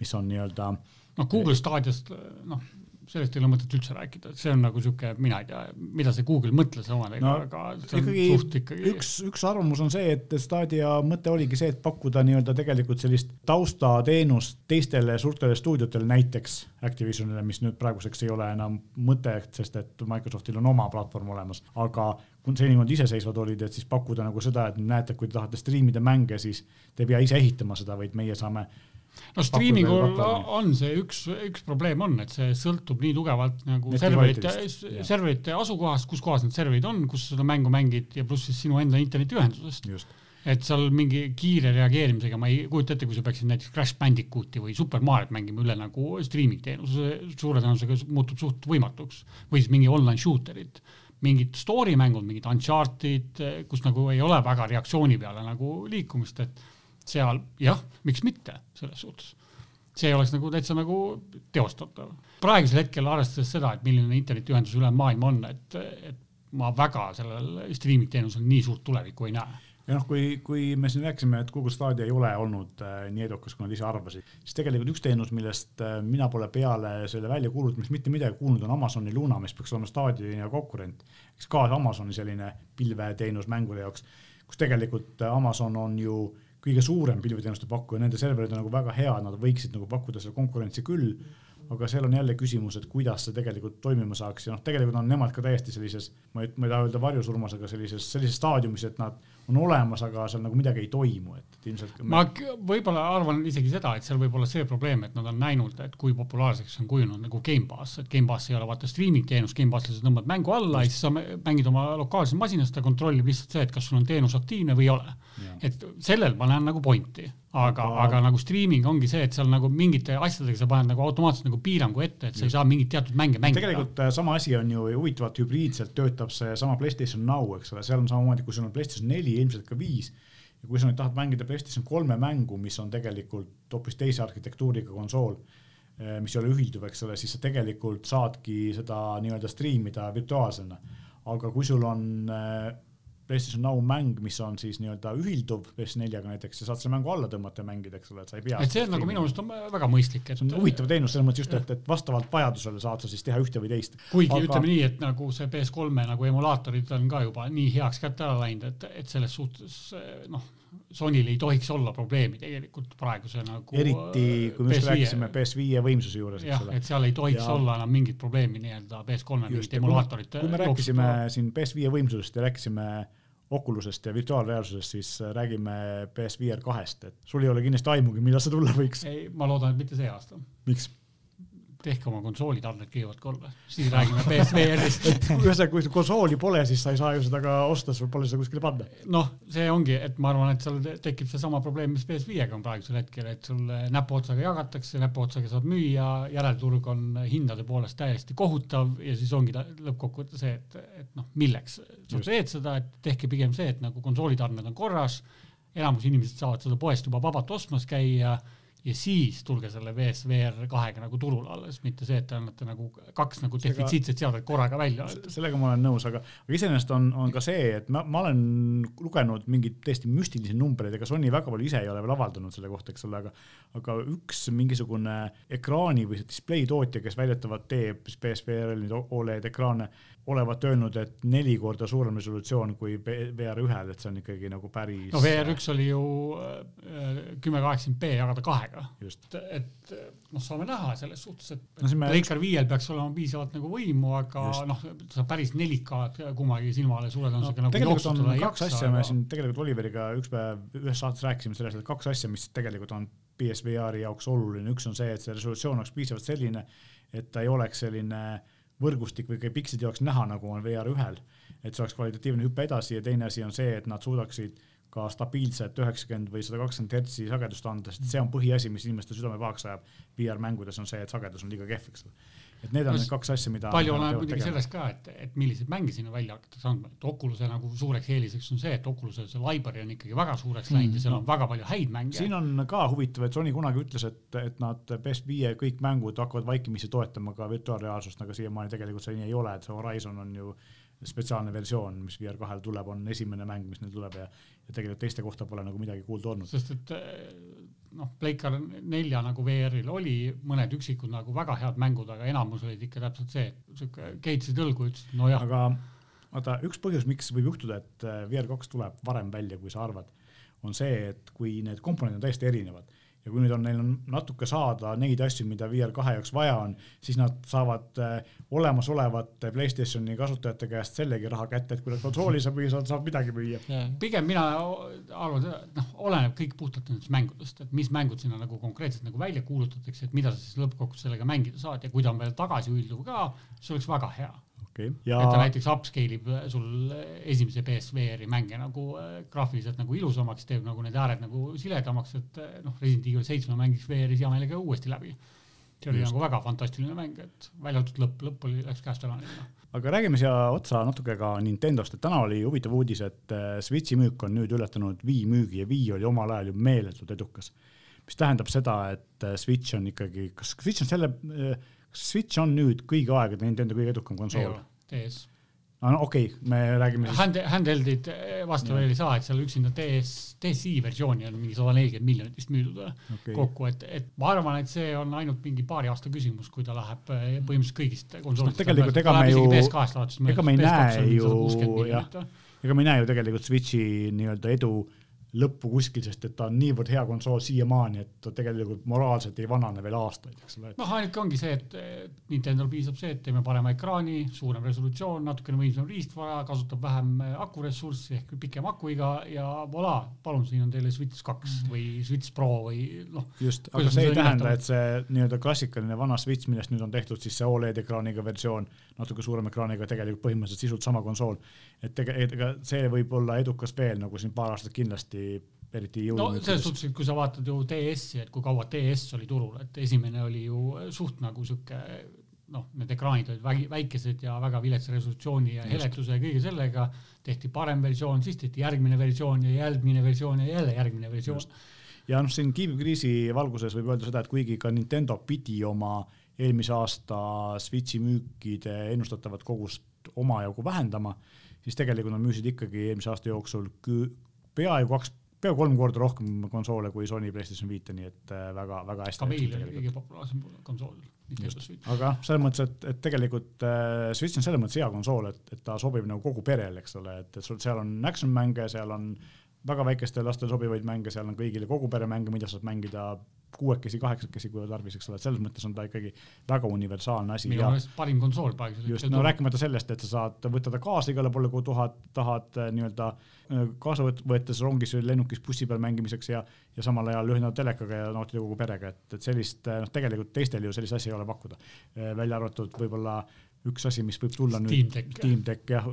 mis on nii-öelda noh, Google Stadiast, noh, sellest ei ole mõtet üldse rääkida, et see on nagu sihuke, mina ei tea, mida see Google mõtles omadega no,, aga see on ikkagi suht ikkagi üks, üks arvamus on see, et Stadia mõte oligi see, et pakkuda nii-öelda tegelikult sellist taustateenust teistele suurtele stuudiotele, näiteks Activisionile, mis nüüd praeguseks ei ole enam mõte, sest et Microsoftil on oma platvorm olemas, aga kui seni nad iseseisvad olid, et siis pakkuda nagu seda, et näete, kui te tahate striimida mänge, siis te ei pea ise ehitama seda, vaid meie saame no streamingul on see üks, üks probleem on, et see sõltub nii tugevalt nagu Neti serverite serverite asukohast, kus kohas need serverid on, kus sa seda mängu mängid ja pluss siis sinu enda internetiühendusest. et seal mingi kiire reageerimisega ma ei kujuta ette, kui sa peaksid näiteks Crash Bandicooti või Super Mario't mängima üle nagu streaming teenuse, suure tõenäosusega muutub suht võimatuks. Või siis mingi online shooter'id. Mingid story mängud, mingid Uncharted, kus nagu ei ole väga reaktsiooni peale nagu liikumist, et seal jah, miks mitte selles suhtes. see oleks nagu täitsa nagu teostatav. praegusel hetkel arvestades seda, et milline internetiühendus üle maailma on, et, et ma väga sellel streaming teenusel nii suurt tulevikku ei näe ja noh, kui, kui me siin rääkisime, et Google Stadia ei ole olnud äh, nii edukas, kui nad ise arvasid, siis tegelikult üks teenus, millest äh, mina pole peale selle väljakuulutamist mitte midagi kuulnud, on Amazoni Luna, mis peaks olema Stadioni konkurent. eks ka Amazoni selline pilveteenus mängude jaoks, kus tegelikult äh, Amazon on ju kõige suurem pilveteenuste pakkuja, nende serverid on nagu väga head, nad võiksid nagu pakkuda seda konkurentsi küll aga seal on jälle küsimus, et kuidas see tegelikult toimima saaks ja noh, tegelikult on nemad ka täiesti sellises, ma ei, ma ei taha öelda varjusurmas, aga sellises, sellises staadiumis, et nad on olemas, aga seal nagu midagi ei toimu, et, ilmselt. ma võib-olla arvan isegi seda, et seal võib olla see probleem, et nad on näinud, et kui populaarseks on kujunenud nagu Gamepass, et Gamepass ei ole vaata streaming teenus, Gamepass lihtsalt tõmbad mängu alla ja siis sa mängid oma lokaalses masinas, ta kontrollib lihtsalt see, et kas sul on teenus aktiivne või ei ole. et sellel ma näen nagu pointi, aga, aga, nagu streaming ongi see, et seal nagu mingite asjadega sa paned nagu automaatselt nagu piirangu ette, et sa ei saa mingit teatud mänge mängida. tegelikult äh, sama asi on ju huvitavalt hübriidselt töötab seesama PlayStation Now, eks ole, seal on samamoodi, kui sul on PlayStation neli, ilmselt ka viis ja kui sa nüüd tahad mängida PlayStation kolme mängu, mis on tegelikult hoopis teise arhitektuuriga konsool, eh, mis ei ole ühilduv, eks ole, siis sa tegelikult saadki seda nii-öelda striimida virtuaalsena. aga kui sul on eh, PlayStation Now mäng, mis on siis nii-öelda ühilduv PS4-ga näiteks, sa saad selle mängu alla tõmmata ja mängida, eks ole, et sa ei pea. et see on nagu minu meelest on väga mõistlik, et. see on huvitav teenus selles mõttes just, et, et vastavalt vajadusele saad sa siis teha ühte või teist. kuigi Aga... ütleme nii, et nagu see PS3-e nagu emulaatorid on ka juba nii heaks kätte ära läinud, et, et selles suhtes noh Sonyl ei tohiks olla probleemi tegelikult praeguse nagu. eriti kui me just rääkisime PS5 võimsuse juures, eks ole. et seal ei tohiks ja... olla enam mingit probleemi nii-öelda PS3-e mingite emulaatorite. kui me rääkisime siin PS5 võimsusest ja rääkisime Oculusest ja virtuaalreaalsusest, siis räägime PSVR kahest, et sul ei ole kindlasti aimugi, millal see tulla võiks. ei, ma loodan, et mitte see aasta. miks? Tehke oma konsoolitarned kõigepealt korda, siis räägime PSVR-ist ühesõnaga, kui konsooli pole, siis sa ei saa ju seda ka osta, sul pole seda kuskile panna. noh, see ongi, et ma arvan, et seal tekib seesama probleem, mis PS5-ga on praegusel hetkel, et sul näpuotsaga jagatakse, näpuotsaga saad müüa, järelturg on hindade poolest täiesti kohutav ja siis ongi lõppkokkuvõttes see, et, et noh, milleks sa teed seda, et tehke pigem see, et nagu konsoolitarned on korras, enamus inimesed saavad seda poest juba vabalt ostmas käia ja siis tulge selle VSVR kahega nagu turule alles, mitte see, et te annate nagu kaks nagu defitsiitset seadet korraga välja. sellega ma olen nõus, aga, aga iseenesest on, on ka see, et ma, ma olen lugenud mingeid täiesti müstilisi numbreid, ega Sony väga palju ise ei ole veel avaldanud selle kohta, eks ole, aga aga üks mingisugune ekraani või display tootja, kes väidetavalt teeb PSVR-il nüüd Oled ekraane, olevat öelnud, et neli korda suurem resolutsioon kui VR ühel, et see on ikkagi nagu päris. no VR üks oli ju äh, kümme kaheksakümmend B jagada kahega. et, et noh, saame näha selles suhtes, et no, me... Playcar viiel peaks olema piisavalt nagu võimu, aga noh, sa päris 4K-d kummagi silmale suure tõenäosusega no, nagu tegelikult on kaks jaksa, asja aga..., me siin tegelikult Oliveriga üks päev ühes saates rääkisime sellest, et kaks asja, mis tegelikult on PSVR-i jaoks oluline, üks on see, et see resolutsioon oleks piisavalt selline, et ta ei oleks selline äh, võrgustik või pikside jaoks näha, nagu on VR ühel, et see oleks kvalitatiivne hüpe edasi ja teine asi on see, et nad suudaksid ka stabiilset üheksakümmend või sada kakskümmend hertsi sagedust anda, sest see on põhiasi, mis inimeste südame pahaks ajab VR mängudes on see, et sagedus on liiga kehv, eks ole et need on no, need kaks asja, mida. palju oleneb muidugi sellest ka, et, et milliseid mänge sinna välja hakatakse andma, et Oculus'e nagu suureks eeliseks on see, et Oculus'e see library on ikkagi väga suureks läinud mm. ja seal on väga palju häid mänge. siin on ka huvitav, et Sony kunagi ütles, et, et nad PS5 kõik mängud hakkavad vaikimisi toetama ka virtuaalreaalsust, aga siiamaani tegelikult see nii ei ole, et see Horizon on ju spetsiaalne versioon, mis VR2-l tuleb, on esimene mäng, mis neil tuleb ja, ja tegelikult teiste kohta pole nagu midagi kuulda olnud. sest et noh, Playcar nelja nagu VR-il oli mõned üksikud nagu väga head mängud, aga enamus olid ikka täpselt see, sihuke keitsid õlgu, ütlesid nojah. aga vaata, üks põhjus, miks võib juhtuda, et äh, VR2 tuleb varem välja, kui sa arvad, on see, et kui need komponendid on täiesti erinevad ja kui nüüd on neil on natuke saada neid asju, mida VR2 jaoks vaja on, siis nad saavad äh, olemasolevate Playstationi kasutajate käest sellegi raha kätte, et kui nad konsooli saab müüa, saab midagi müüa. Pigem mina arvan noh, oleneb kõik puhtalt nendest mängudest, et mis mängud sinna nagu konkreetselt nagu välja kuulutatakse, et mida sa siis lõppkokkuvõttes sellega mängida saad ja kui ta on veel tagasiühilduv ka, see oleks väga hea okay.. Ja... et ta näiteks upscale ib sul esimese PSVR-i mänge nagu äh, graafiliselt nagu ilusamaks, teeb nagu need ääred nagu siledamaks, et äh, noh, Resident Evil seitsme mängiks VR-is hea meelega uuesti läbi. see oli Just. nagu väga fantastiline mäng, et välja arvatud lõpp, lõpp oli, läks käest ära neile aga räägime siia otsa natuke ka Nintendost, et täna oli huvitav uudis, et äh, Switchi müük on nüüd ületanud Wii müügi ja Wii oli omal ajal ju meeletult edukas. mis tähendab seda, et Switch on ikkagi, kas Switch on selle äh, Switch on nüüd kõigi aegade Nintendo kõige edukam konsool. DS. no okei okay,, me räägime siis. Hand, handheld'id eh, vastu veel ei saa, et seal üksinda DS, DSi versiooni on mingi sada nelikümmend miljonit vist müüdud okay. kokku, et, et ma arvan, et see on ainult mingi paari aasta küsimus, kui ta läheb eh, põhimõtteliselt kõigist konsoolidest no,. tegelikult ega me ju, ega me ei näe ju, jah, ega me ei näe ju tegelikult Switchi nii-öelda edu lõppu kuskil, sest et ta on niivõrd hea konsool siiamaani, et ta tegelikult moraalselt ei vanane veel aastaid, eks ole. noh, ainuke ongi see, et Nintendo'l piisab see, et teeme parema ekraani, suurem resolutsioon, natukene võimsam riistvara, kasutab vähem äh, akuressurssi ehk pikem akuiga ja voilà, palun, siin on teile Switch kaks mm. või Switch Pro või noh. just, aga see ei tähenda, et see nii-öelda klassikaline vana Switch, millest nüüd on tehtud siis see Oled ekraaniga versioon, natuke suurema ekraaniga, tegelikult põhimõtteliselt sisult sama konsool. et tege-, ega see võib olla edukas veel nagu siin paar aastat kindlasti eriti jõuline. no selles suhtes, et kui sa vaatad ju DS-i, et kui kaua DS oli turul, et esimene oli ju suht nagu sihuke noh, need ekraanid olid väikesed ja väga viletsa resolutsiooni ja heletuse ja kõige sellega tehti parem versioon, siis tehti järgmine versioon ja järgmine versioon ja jälle järgmine versioon. ja noh, siin kiibikriisi valguses võib öelda seda, et kuigi ka Nintendo pidi oma eelmise aasta Switchi müükide ennustatavat kogust omajagu vähendama, siis tegelikult nad müüsid ikkagi eelmise aasta jooksul peaaegu kaks peaaegu kolm korda rohkem konsoole kui Sony PlayStation viite, nii et väga-väga äh, hästi. ka meil oli kõige populaarsem konsool. aga selles mõttes, et, et tegelikult äh, Switch on selles mõttes hea konsool, et, et ta sobib nagu kogu perele, eks ole, et, et sul seal on action mänge, seal on väga väikestele lastele sobivaid mänge, seal on kõigile kogu pere mänge, mida saad mängida kuuekesi, kaheksakesi, kui tarvis, eks ole, et selles mõttes on ta ikkagi väga universaalne asi. minu meelest parim konsool praegu. just, no rääkimata sellest, et sa saad võtta ta kaasa igale poole, kui tahad, tahad äh, nii-öelda äh, kaasa võttes rongis või lennukis bussi peal mängimiseks ja, ja samal ajal ühendada telekaga ja nautida kogu perega, et, et sellist, äh, noh, tegelikult teistel ju sellist asja ei ole pakkuda. välja arvatud võib-olla üks asi, mis võib tulla Steam nüüd, Steam Deck jah.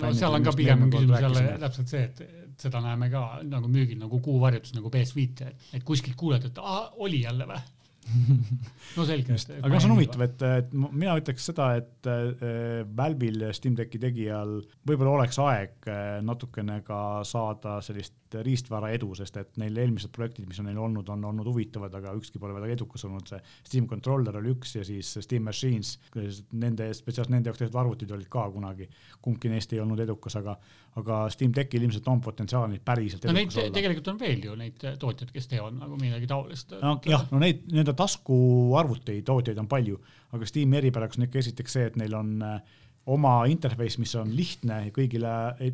no seal on ka pigem küsimus jälle täpselt see, et seda näeme ka nagu müügil nagu kuuvarjutus nagu PS5-e, et kuskilt kuuled, et aa, oli jälle või *laughs* no selge. aga see on huvitav, et, et mina ütleks seda, et äh, Valve'il Steam Decki tegijal võib-olla oleks aeg äh, natukene ka saada sellist riistvara edu, sest et neil eelmised projektid, mis on neil olnud, on olnud huvitavad, aga ükski pole väga edukas olnud, see Steam Controller oli üks ja siis Steam Machines, nende, spetsiaalselt nende jaoks tehtud arvutid olid ka kunagi, kumbki neist ei olnud edukas, aga, aga Steam Deckil ilmselt on potentsiaali päriselt no neid olla. tegelikult on veel ju neid tootjaid, kes teevad nagu midagi taolist. no jah, no neid nii-öelda taskuarvuteid, tootjaid on palju, aga Steam'i eripäraks on ikka esiteks see, et neil on äh, oma interface, mis on lihtne kõigile,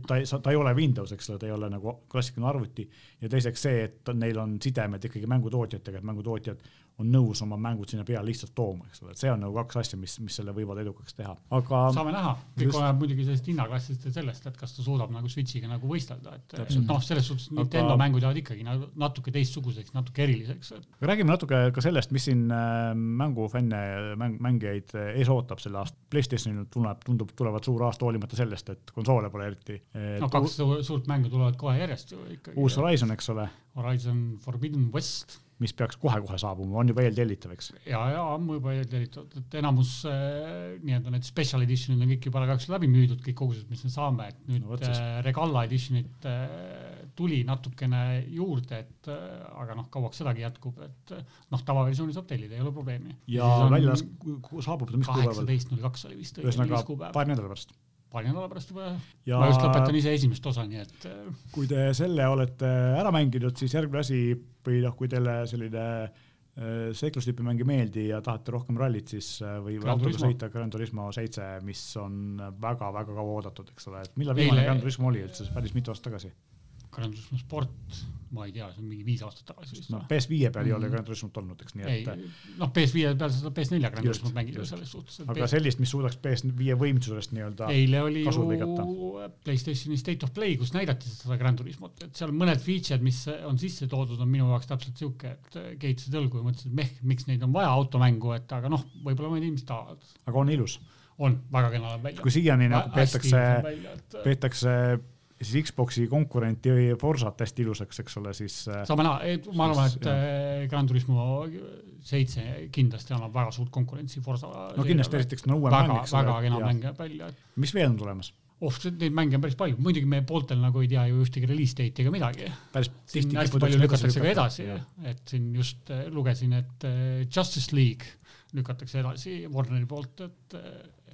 ta ei, ta ei ole Windows, eks ole, ta ei ole nagu klassikaline arvuti. Ja teiseks see, et neil on sidemed ikkagi mängutootjatega, et mängutootjad on nõus oma mängud sinna peale lihtsalt tooma, eks ole, et see on nagu kaks asja, mis, mis selle võivad edukaks teha, aga. saame näha, kõik just... oleneb muidugi sellest hinnaklassist ja sellest, et kas ta suudab nagu Switch'iga nagu võistelda, et noh, selles suhtes aga... Nintendo mängud jäävad ikkagi nagu natuke teistsuguseks, natuke eriliseks et.... räägime natuke ka sellest, mis siin äh, mängufänne, mäng, mängijaid äh, ees ootab selle aasta. Playstationil tuleb, tundub, tulevad suur aasta hoolimata sellest, et konsoole pole eriti. no kaks suurt mängu tulevad kohe järjest ju ikkagi. uus Horizon, eks ole. Horizon Forbidden West mis peaks kohe-kohe saabuma, on juba eeltellitav, eks? ja, ja ammu juba eeltellitatud, et enamus äh, nii-öelda need special edition'id on kõik juba kahjuks läbi müüdud, kõik kogused, mis me saame, et nüüd no, äh, Regala edition'it äh, tuli natukene juurde, et äh, aga noh, kauaks sedagi jätkub, et äh, noh, tavaversiooni saab tellida, ei ole probleemi. ja, ja välja saabub ta mis kuupäeval? kaheksateist null kaks oli vist. ühesõnaga paari nädala pärast paari nädala pärast juba ja ma just lõpetan ise esimest osa, nii et. Äh, kui te selle olete ära mänginud, siis järgmine asi või noh, kui teile selline äh, seikluslipi mäng ei meeldi ja tahate rohkem rallit, siis äh, või autoga sõita Gran Turismo seitse, mis on väga-väga kaua oodatud, eks ole, et millal viimane Gran Turismo oli üldse, päris mitu aastat tagasi? Gran Turismo sport ma ei tea, see on mingi viis aastat tagasi vist. no PS5 peal ei ole Gran Turismot olnud, eks nii et. noh, PS5 peal saad PS4 Gran Turismot mängida selles suhtes. aga PS... sellist, mis suudaks PS5 võimsusest nii-öelda. eile oli ju Playstationi State of Play, kus näidati seda Gran Turismot, et seal mõned feature'id, mis on sisse toodud, on minu jaoks täpselt sihuke, et keetsid õlgu ja mõtlesin, et meh, miks neid on vaja automängu, et aga noh, võib-olla mõned inimesed tahavad. aga on ilus? on, väga kena näeb välja. kui siiani nagu peetakse, peetakse siis Xbox'i konkurenti Forsat hästi ilusaks, eks ole, siis. Äh, saame näha, ma arvan, et jah. Äh, Gran Turismo seitse kindlasti annab väga suurt konkurentsi Forsa. no kindlasti esiteks on uuem mäng, eks ole. väga kena mäng jääb välja. mis veel on tulemas? oh, neid mänge on päris palju, muidugi meie pooltel nagu ei tea ju ühtegi release date'i ega midagi. päris tihti palju lükatakse ka edasi, et siin just äh, lugesin, et Justice League lükatakse edasi Warneri poolt, et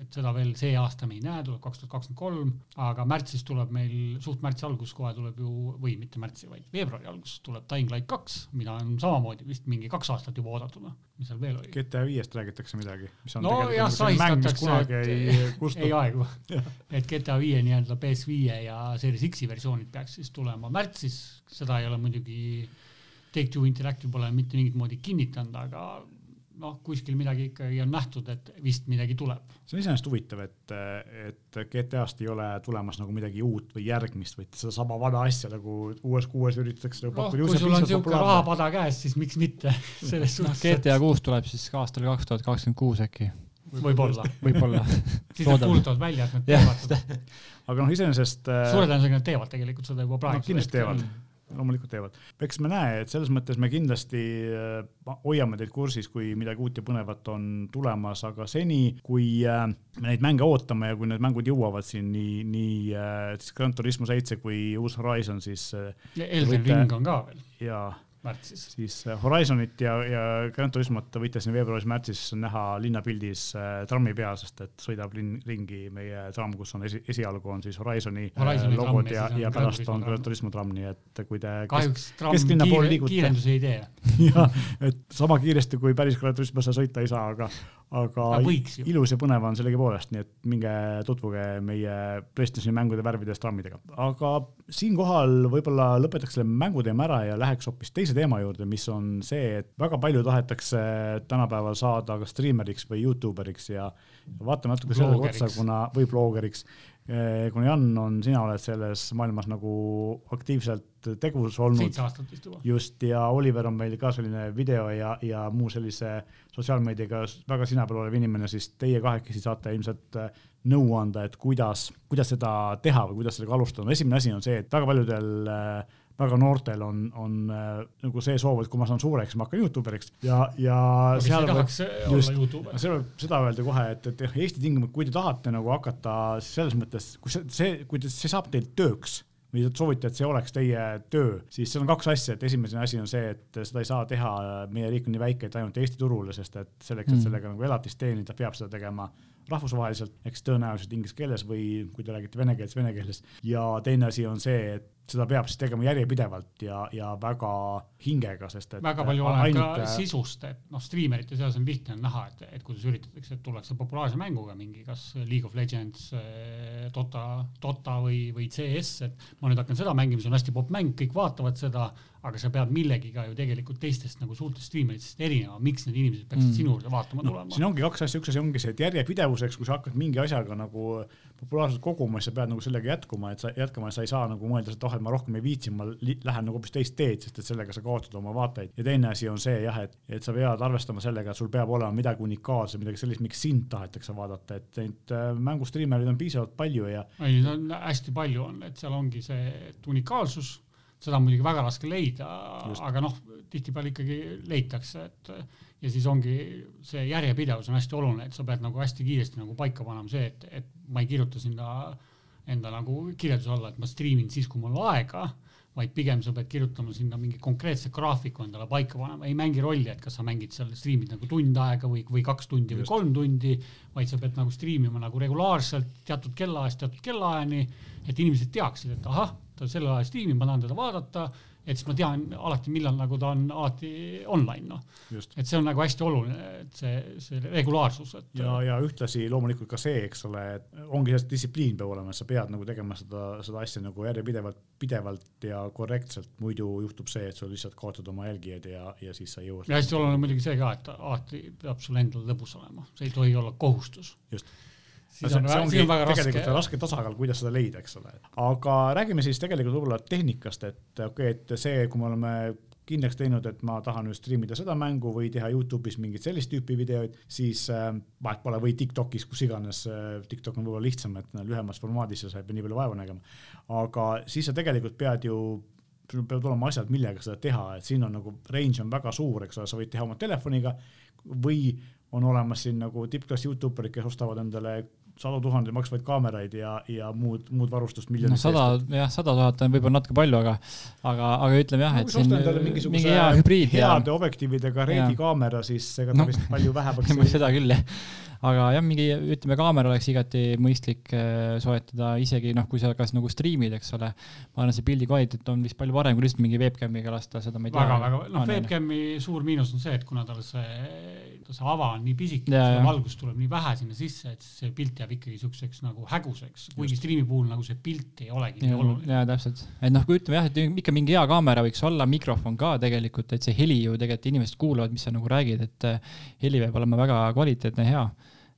et seda veel see aasta me ei näe, tuleb kaks tuhat kakskümmend kolm, aga märtsis tuleb meil, suht märtsi algus kohe tuleb ju, või mitte märtsi, vaid veebruari algus tuleb Dying Light kaks, mida on samamoodi vist mingi kaks aastat juba oodatud, noh, mis seal veel oli. GTA viiest räägitakse midagi, mis on no jah, nagu selline mäng, mis kunagi ei *laughs* kustu ei aegu. *laughs* et GTA viie nii-öelda PS5 ja Series X-i versioonid peaks siis tulema märtsis, seda ei ole muidugi, Take-Two Interactive pole mitte mingit moodi kinnitanud, aga noh, kuskil midagi ikkagi on nähtud, et vist midagi tuleb. see on iseenesest huvitav, et, et GTA-st ei ole tulemas nagu midagi uut või järgmist, vaid sedasama vana asja nagu uues-kuues üritatakse nagu noh, pakkuda. kui sul on niisugune rahapada käes, siis miks mitte, *laughs* selles noh, suhtes, GTA kuus tuleb siis aastal kaks tuhat kakskümmend kuus äkki, võib-olla. võib-olla. *laughs* siis nad kuulutavad välja, et nad teevad seda. aga noh, iseenesest suure tõenäosusega nad teevad tegelikult seda juba praegu. Nad kindlasti teevad. Loomulikult teevad. eks me näe, et selles mõttes me kindlasti äh, hoiame teid kursis, kui midagi uut ja põnevat on tulemas, aga seni, kui äh, me neid mänge ootame ja kui need mängud jõuavad siin nii, nii äh, siis Gran Turismo seitse kui uus Horizon, siis Elden Võite- Ring on ka veel ja märtsis. siis äh, Horizonit ja, ja Gran Turismot võite siin veebruaris-märtsis näha linnapildis äh, trammi peal, sest et sõidab linn, ringi meie tramm, kus on esi, esialgu on siis Horizoni, Horizoni äh, logod tramm ja ja, pärast on. Gran Turismo tramm, nii et kui te kahjuks tramm kiire, kiirendusi ei tee. jah, et sama kiiresti kui päris Gran Turismo sa sõita ei saa, aga, aga ju. ilus ja põnev on sellegipoolest, nii et minge tutvuge meie PlayStationi mängude värvides trammidega. aga siinkohal võib-olla lõpetaks selle mänguteema ära ja läheks hoopis teise teema juurde, mis on see, et väga palju tahetakse tänapäeval saada kas striimeriks või Youtuberiks ja vaatame natuke Bloogeriks. otsa, kuna, või bloogeriks. kuna Jan on, sina oled selles maailmas nagu aktiivselt tegus olnud seitse aastat vist juba. just ja Oliver on meil ka selline video ja, ja muu sellise sotsiaalmeediaga väga sina peal olev inimene, siis teie kahekesi saate ilmselt äh, nõu anda, et kuidas, kuidas seda teha või kuidas sellega alustada. esimene asi on see, et väga paljudel äh, väga noortel on, on äh, nagu see soov, et kui ma saan suureks, ma hakkan Youtuberiks ja, ja aga tahaks olla just. Seal võib seda öelda kohe, et, et Eesti tingimustes, kui te tahate nagu hakata selles mõttes, kui see, see, kui te, see saab teil tööks või te soovite, et see oleks teie töö, siis seal on kaks asja, et esimene asi on see, et seda ei saa teha, meie riik on nii väike, et ainult Eesti turule, sest et selleks, et Mm. sellega nagu elatist teenida, peab seda tegema rahvusvaheliselt, eks tõenäoliselt inglise keeles või kui te räägite vene keeles, vene keeles. ja teine asi on see, et seda peab siis tegema järjepidevalt ja, ja väga hingega, sest et väga palju oleneb ka äh, sisust, et noh, striimerite seas on lihtne näha, et, et kuidas üritatakse, et tullakse populaarse mänguga mingi, kas League of Legends, Dota, Dota või, või CS, et ma nüüd hakkan seda mängima, see on hästi popp mäng, kõik vaatavad seda, aga sa pead millegiga ju tegelikult teistest nagu suurtest striimeritest erinema, miks need inimesed peaksid Mm. sinu juurde vaatama noh, tulema siin ongi kaks asja, üks asi ongi see, et järjepidevuseks, kui sa hakkad mingi asjaga nagu populaarselt koguma, siis sa pead nagu sellega jätkuma, et sa jätkama, sa ei saa nagu mõelda, et oh, et ma rohkem ei viitsi, ma lähen nagu hoopis teist teed, sest et sellega sa kaotad oma vaateid. ja teine asi on see jah, et, et sa pead arvestama sellega, et sul peab olema midagi unikaalset, midagi sellist, miks sind tahetakse vaadata, et neid äh, mängustriimereid on piisavalt palju ja ei, no on hästi palju on, et seal ongi see et unikaalsus, seda on muidugi väga raske leida aga noh, tihtipeale ikkagi leitakse, et ja siis ongi see järjepidevus on hästi oluline, et sa pead nagu hästi kiiresti nagu paika panema see, et, et ma ei kirjuta sinna enda nagu kirjelduse alla, et ma striimin siis, kui mul aega, vaid pigem sa pead kirjutama sinna mingi konkreetse graafiku endale paika panema, ei mängi rolli, et kas sa mängid seal, striimid nagu tund aega või, või kaks tundi või Just. kolm tundi, vaid sa pead nagu striimima nagu regulaarselt teatud kellaajast teatud kellaajani, et inimesed teaksid, et ahah, ta sellel ajal striimib, ma tahan teda vaadata, et siis ma tean alati, millal nagu ta on alati online, noh. et see on nagu hästi oluline, et see, see regulaarsus, et ja, ja ühtlasi loomulikult ka see, eks ole, et ongi see distsipliin peab olema, sa pead nagu tegema seda, seda asja nagu järjepidevalt, pidevalt ja korrektselt, muidu juhtub see, et sa lihtsalt kaotad oma jälgijaid ja, ja siis sa ei jõua. ja hästi oluline on muidugi see ka, et alati peab sul endal lõbus olema, see ei tohi olla kohustus. Just. Siis on, ongi siis on väga tegelikult raske raske, raske tasakaal, kuidas seda leida, eks ole. aga räägime siis tegelikult võib-olla tehnikast, et okei okay,, et see, kui me oleme kindlaks teinud, et ma tahan nüüd striimida seda mängu või teha Youtube'is mingit sellist tüüpi videoid, siis äh, vahet pole, või Tiktokis, kus iganes äh,, TikTok on võib-olla lihtsam, et no, lühemas formaadis ja sa ei pea nii palju vaeva nägema. aga siis sa tegelikult pead ju sul peavad olema asjad, millega seda teha, et siin on nagu range on väga suur, eks ole, sa võid teha oma telefoniga või on olemas siin nagu tippklass Youtuberid, kes ostavad endale sadu tuhandeid maksvaid kaameraid ja, ja muud, muud varustust noh, miljonite sada, jah, sada tuhat on võib-olla natuke palju, aga, aga, aga ütleme jah, No et siin endale mingi mingisuguse hea hübriid ja heade objektiividega Redi Jaa. kaamera, siis ega ta No. vist palju vähemaks *laughs* seda küll jah. Aga jah, mingi ütleme, kaamera oleks igati mõistlik äh, soetada, isegi noh, kui sa kas nagu striimid, eks ole. ma arvan, see pildi kvaliteet on vist palju parem kui lihtsalt mingi webcam'iga lasta, seda ma ei tea. väga, väga, noh, webcam'i suur miinus on see, et kuna tal see, see ava on nii pisike, seda valgust tuleb nii vähe sinna sisse, et see pilt jääb ikkagi siukseks nagu häguseks, kuigi striimi puhul nagu see pilt ei olegi nii oluline. jaa, täpselt, et noh, kui ütleme jah, et ikka mingi hea kaamera võiks olla, mikrofon ka tegelikult, et see heli ju tegelikult inimesed kuulavad, mis sa nagu räägid, et eh, heli peab olema väga kvaliteetne, hea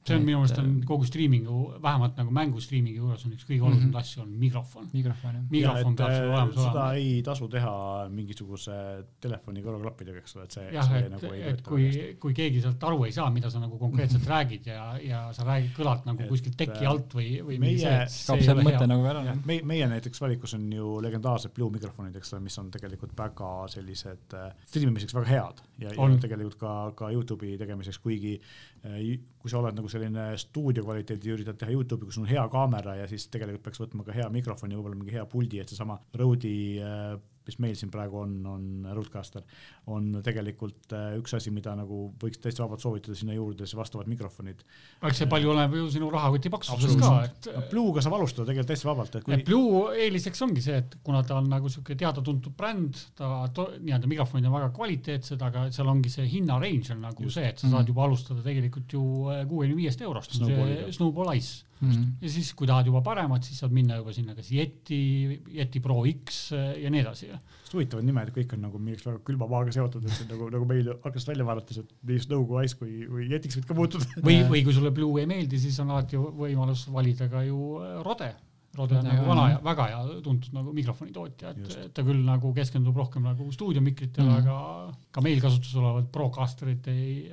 see on minu meelest on kogu striimingu, vähemalt nagu mängu striimingi juures on üks kõige olulisemaid mm -hmm. asju on mikrofon. mikrofon, jah. mikrofon peab sul olemas olema. seda ei tasu teha mingisuguse telefoni kõrvaklappidega, eks ole, et see. jah, et, nagu et kui, kui keegi sealt aru ei saa, mida sa nagu konkreetselt -hmm. räägid ja, ja sa räägid kõlalt nagu et, kuskilt teki alt või, või meie, see, see ei ole hea. Nagu ära, meie, meie näiteks valikus on ju legendaarsed Blue mikrofonid, eks ole, mis on tegelikult väga sellised äh, striimimiseks väga head ja, ja tegelikult ka, ka Youtube'i tegemiseks, kuigi äh, kui sa oled nagu selline stuudio kvaliteedi üritad teha Youtube'i, kus on hea kaamera ja siis tegelikult peaks võtma ka hea mikrofoni, võib-olla mingi hea puldi, et seesama Rode'i äh, mis meil siin praegu on, on Rodecaster, on tegelikult äh, üks asi, mida nagu võiks täiesti vabalt soovitada sinna juurde, siis vastavad mikrofonid. eks see palju oleneb ju sinu rahakoti paksusest ka, et no,. Blue'ga saab alustada tegelikult täiesti vabalt, et kui. Blue eeliseks ongi see, et kuna ta on nagu sihuke teada-tuntud bränd, ta nii-öelda mikrofonid on väga kvaliteetsed, aga seal ongi see hinna range on nagu Just. see, et sa saad mhm. juba alustada tegelikult ju äh, kuuekümne viiest eurost, see Snowball Ice Mm -hmm. ja siis, kui tahad juba paremat, siis saad minna juba sinna kas Yeti, Yeti Pro X äh, ja nii edasi. huvitavad nimed, kõik on nagu millegi väga külma maaga seotud, et nagu, nagu meil hakkas välja vaadates, et nii Snowgo Ice kui, või Yetiks võib ka muutuda. või, *laughs* või kui sulle Blue ei meeldi, siis on alati võimalus valida ka ju äh, Rode. Rode on nagu vana ja väga hea tuntud nagu mikrofonitootja, et, et ta küll nagu keskendub rohkem nagu stuudiomikritele mm, -hmm. aga ka meil kasutusel olevad Procasterid ei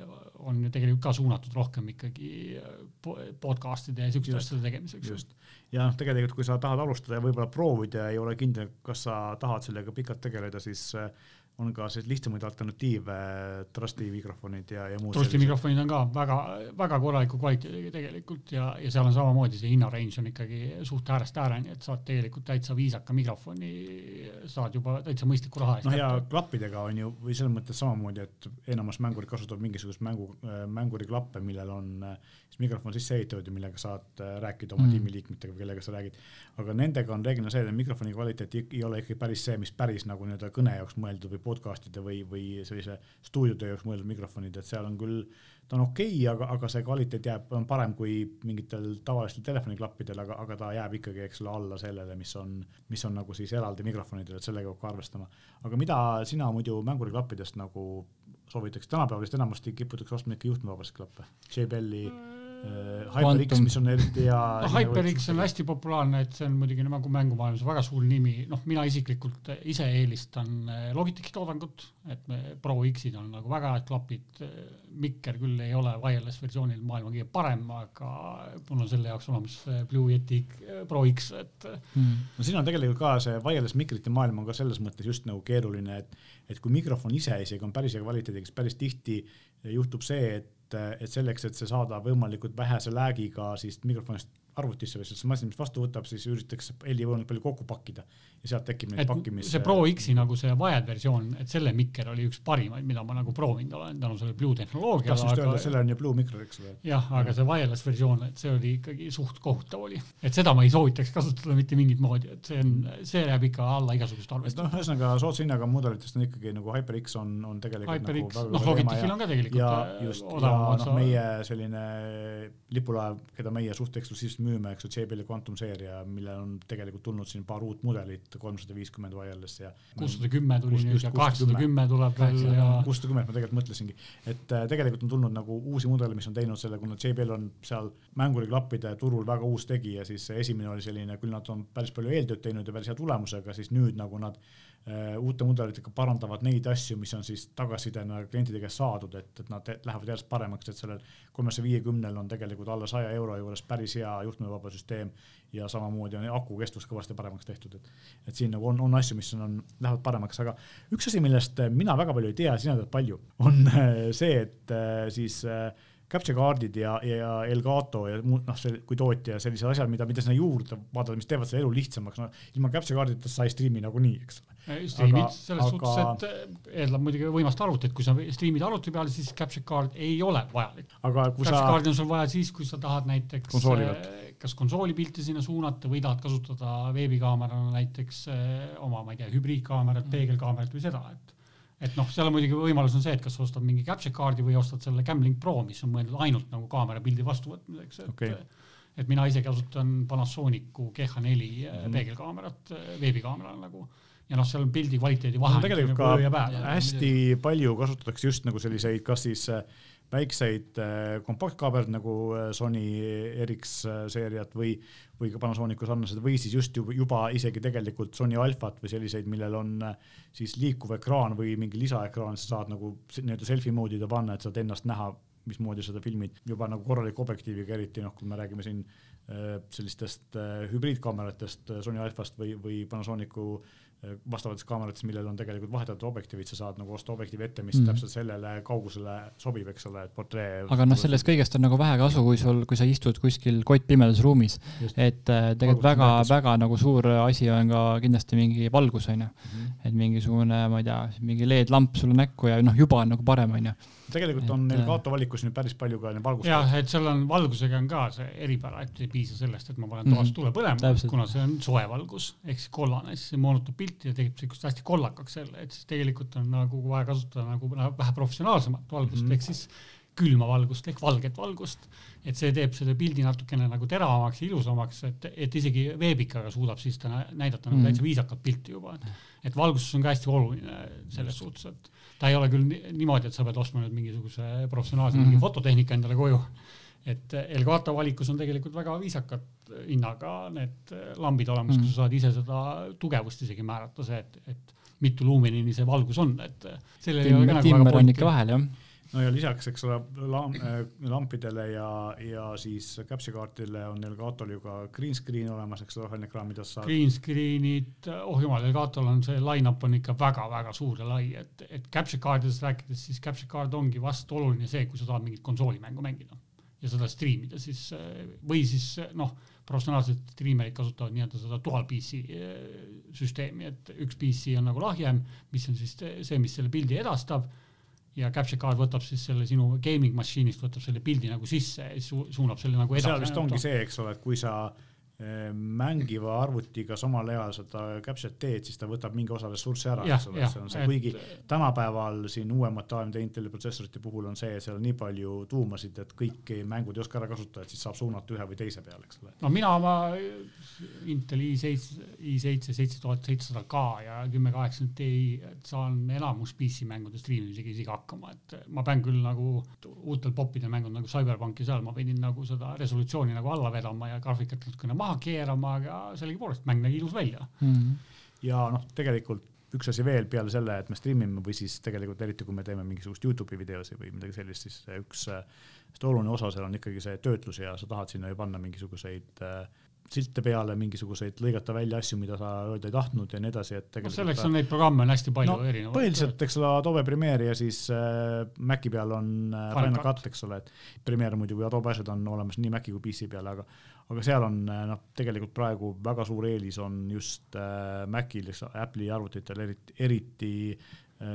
on ju tegelikult ka suunatud rohkem ikkagi äh, podcast'ide ja siukeste asjade tegemiseks. just, ja noh, tegelikult kui sa tahad alustada ja võib-olla proovida ja ei ole kindel, kas sa tahad sellega pikalt tegeleda, siis äh, on ka selliseid lihtsamaid alternatiive, Trusti mikrofonid ja, ja muud. Trusti mikrofonid on ka väga, väga korraliku kvaliteediga tegelikult ja, ja seal on samamoodi see hinnarange on ikkagi suht äärest ääreni, et saad tegelikult täitsa viisaka mikrofoni, saad juba täitsa mõistliku raha eest. noh ja klappidega on ju, või selles mõttes samamoodi, et enamus mängurid kasutavad mingisugust mängu, mänguriklappe, millel on siis mikrofon sisse ehitatud ja millega saad äh, rääkida oma mm. tiimiliikmetega või kellega sa räägid. aga nendega on reeglina see, et mikrofoni kvaliteet ei ole ikkagi päris see, mis päris nagu nii-öelda kõne jaoks mõeldud või podcast'ide või, või sellise stuudiotöö jaoks mõeldud mikrofonid, et seal on küll, ta on okei okay,, aga, aga see kvaliteet jääb, on parem kui mingitel tavalistel telefoniklappidel, aga, aga ta jääb ikkagi, eks ole, alla sellele, mis on, mis on nagu siis eraldi mikrofonidel, et sellega peab ka arvestama. aga mida sina muidu mänguriklappidest nagu soovitaks, tänapäeval vist enamasti kiputakse ostma ikka juhtmevabasid klappe, JBL-i mm HyperX, mis on eriti hea no,. HyperX on hästi populaarne, et see on muidugi nagu mängumaailmas väga suur nimi, noh, mina isiklikult ise eelistan äh, Logitechi toodangut, et Pro X-id on nagu väga head klapid. Mikker küll ei ole wireless versioonil maailma kõige parem, aga mul on selle jaoks olemas Blue Yeti Pro X, et hmm.. no siin on tegelikult ka see wireless mikrite maailm on ka selles mõttes just nagu keeruline, et, et kui mikrofon ise isegi on päris hea kvaliteediga, siis päris tihti juhtub see, et et, selleks, et see saada võimalikult vähese läägiga siis mikrofonist arvutisse või sellesse masinast vastu võtab, siis üritatakse heli võimalikult palju kokku pakkida ja sealt tekib neid pakkimis. see Pro X-i nagu see wired versioon, et selle mikker oli üks parimaid, mida ma nagu proovinud olen tänu sellele Blue tehnoloogiale. tahtsin just öelda, selle on ju Blue mikro, eks ole. jah, aga see wireless versioon, et see oli ikkagi suht kohutav oli, et seda ma ei soovitaks kasutada mitte mingit moodi, et see on, see jääb ikka alla igasugust arvestust. noh, ühesõnaga soodsa hinnaga mudelitest on ikkagi nagu HyperX on, on tegelikult HyperX, nagu noh, Logitechil on ka tegelikult ja äh, just, ja noh, meie selline lipulaev, keda meie suht eksklusiivselt müüme, eks ju, JBL Quantum seeria, millel on tegelikult tulnud siin paar uut mudelit, kolmsada viiskümmend wireless ja. kuussada kümme tuli nüüd ja kaheksasada kümme tuleb veel ja. kuussada kümmet ma tegelikult mõtlesingi, et äh, tegelikult on tulnud nagu uusi mudeleid, mis on teinud selle, kuna JBL on seal mänguriklappide turul väga uus tegija, siis esimene oli selline, küll nad on päris palju eeltööd teinud ja päris hea tulemusega, siis nüüd nagu nad uute mudelitega parandavad neid asju, mis on siis tagasisidena klientide käest saadud, et, et nad lähevad järjest paremaks, et sellel kolmesaja viiekümnel on tegelikult alla saja euro juures päris hea juhtmevaba süsteem ja samamoodi on aku kestvus kõvasti paremaks tehtud, et, et siin nagu on, on asju, mis on, on, lähevad paremaks, aga üks asi, millest mina väga palju ei tea, sina tead palju, on äh, see, et äh, siis capture kaardid ja, ja Elgato ja noh, see kui tootja ja sellised asjad, mida, mida sinna juurde vaadata, mis teevad selle elu lihtsamaks, no ilma capture kaardita sa ei striimi nagunii, eks ole. striimid selles aga... suhtes, et eh, eeldab muidugi võimast arvutit, kui sa striimid arvuti peal, siis capture card ei ole vajalik. capture sa. card'i on sul vaja siis, kui sa tahad näiteks eh, kas konsooli pilti sinna suunata või tahad kasutada veebikaamerana näiteks eh, oma, ma ei tea, hübriidkaamerat, mm. peegelkaamerat või seda, et et noh, seal on muidugi võimalus on see, et kas ostad mingi capture card'i või ostad selle Camlink Pro, mis on mõeldud ainult nagu kaamera pildi vastuvõtmiseks, et okay. et mina ise kasutan Panasonicu GH4 mm -hmm. peegelkaamerat veebikaamerana nagu ja noh, seal pildi kvaliteedi vahe on tegelikult nagu ka hästi palju kasutatakse just nagu selliseid, kas siis äh, väikseid äh, kompaktkaabeleid nagu äh, Sony RX äh, seeriat või, või ka Panasonicu sarnased või siis just juba, juba isegi tegelikult Sony Alphat või selliseid, millel on siis liikuv ekraan või mingi lisaekraan, sa saad nagu nii-öelda selfie mode'ida panna, et saad ennast näha, mismoodi seda filmid. Juba nagu korraliku objektiiviga, eriti noh, kui me räägime siin sellistest hübriidkaameratest Sony Alphast või, või Panasonicu vastavates kaamerates, millel on tegelikult vahetatud objektiivid, sa saad nagu osta objektiivi ette, mis mm. täpselt sellele kaugusele sobib, eks ole, et portree. aga noh, sellest kõigest on nagu vähe kasu, kui sul, kui sa istud kuskil kottpimedas ruumis. et äh, tegelikult väga, väga nagu suur asi on ka kindlasti mingi valgus, on ju. Mhm. et mingisugune, ma ei tea, mingi LED-lamp sulle näkku ja noh, juba on nagu parem, on ju tegelikult on neil äh, valikus nüüd päris palju ka valgust. jah, et seal on valgusega on ka see eripära, et ei piisa sellest, et ma panen toas -hmm. tule põlema, kuna see on soe valgus ehk siis kollane, siis see moonutab pilti ja teeb siukest hästi kollakaks jälle, et siis tegelikult on nagu vaja kasutada nagu vähe professionaalsemat valgust mm -hmm. ehk siis külma valgust ehk valget valgust. et see teeb selle pildi natukene nagu teravamaks ja ilusamaks, et, et isegi veebikaga suudab siis ta näidata nagu mm -hmm. täitsa viisakat pilti juba. et valgustus on ka hästi oluline selles suhtes, et ta ei ole küll niimoodi, et sa pead ostma nüüd mingisuguse professionaalse mm -hmm. mingi fototehnika endale koju. et Elgato valikus on tegelikult väga viisakad hinnaga need lambid olemas mm, -hmm. kus sa saad ise seda tugevust isegi määrata, see, et, et mitu luumenini see valgus on, et. timmer nagu on ikka vahel jah no ja lisaks, eks ole, äh, lampidele ja, ja siis capture kaartile on Elgatol ju ka green screen olemas, eks ole, roheline ekraan, mida sa saad. Green screen'id, oh jumal, Elgatol on see line-up on ikka väga-väga suur ja lai, et, et capture kaardidest rääkides, siis card ongi vast oluline see, kui sa tahad mingit konsoolimängu mängida ja seda striimida siis või siis noh, professionaalsed striimerid kasutavad nii-öelda seda dual PC süsteemi, et üks PC on nagu lahjem, mis on siis see, mis selle pildi edastab ja capture card võtab siis selle sinu gaming mašiinist, võtab selle pildi nagu sisse ja su suunab selle nagu edasi. seal vist ongi see, eks ole, et kui sa eh, mängiva arvutiga samal ajal seda capture'it teed, siis ta võtab mingi osa ressurssi ära, eks ole, see on see, kuigi tänapäeval siin uuemate AMD Inteli protsessorite puhul on see, seal on nii palju tuumasid, et kõiki mängud ei oska ära kasutada, et siis saab suunata ühe või teise peale, eks ole. no mina oma Intel i7, i7 seitse tuhat seitsesada K ja kümme kaheksakümmend Ti saan enamus PC mängude striimimisega isegi hakkama, et ma pean küll nagu uutel poppidel mängud nagu Cyberpunk ja seal ma pidin nagu seda resolutsiooni nagu alla vedama ja graafikat natukene maha keerama, aga sellegipoolest mäng nägi ilus välja mm. -hmm. ja noh, tegelikult üks asi veel peale selle, et me striimime või siis tegelikult eriti, kui me teeme mingisugust Youtube'i videosi või midagi sellist, siis üks hästi oluline osa seal on ikkagi see töötlus ja sa tahad sinna ju panna mingisuguseid äh, silte peale, mingisuguseid lõigata välja asju, mida sa öelda ei tahtnud ja nii edasi, et tegelikult no selleks on neid programme on hästi palju no, erinevaid. põhiliselt, eks ole, Adobe Premiere ja siis äh, Maci peal on äh, Final Cut, Cut, eks ole, et Premiere muidu või Adobe asjad on olemas nii Maci kui PC peal, aga aga seal on äh, noh, tegelikult praegu väga suur eelis on just äh, Macil, Apple'i arvutitel eriti, eriti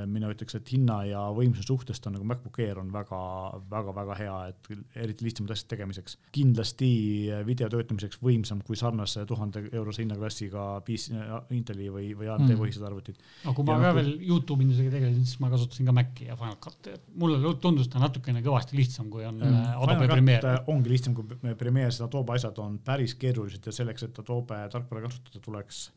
mina ütleks, et hinna ja võimsuse suhtest on nagu MacBook Air on väga-väga-väga hea, et eriti lihtsamate asjade tegemiseks. kindlasti äh, video töötlemiseks võimsam kui sarnase tuhande eurose hinnaklassiga PC, äh, Inteli või, või AMD mm. põhised arvutid. no kui ma ja ka nagu, veel Youtube indusega tegelesin, siis ma kasutasin ka Maci ja Final Cut'i, et mulle tundus ta natukene kõvasti lihtsam, kui on mm. Adobe Premiere. ongi lihtsam kui Premiere, seda Adobe asjad on päris keerulised ja selleks, et Adobe tarkvara kasutada, tuleks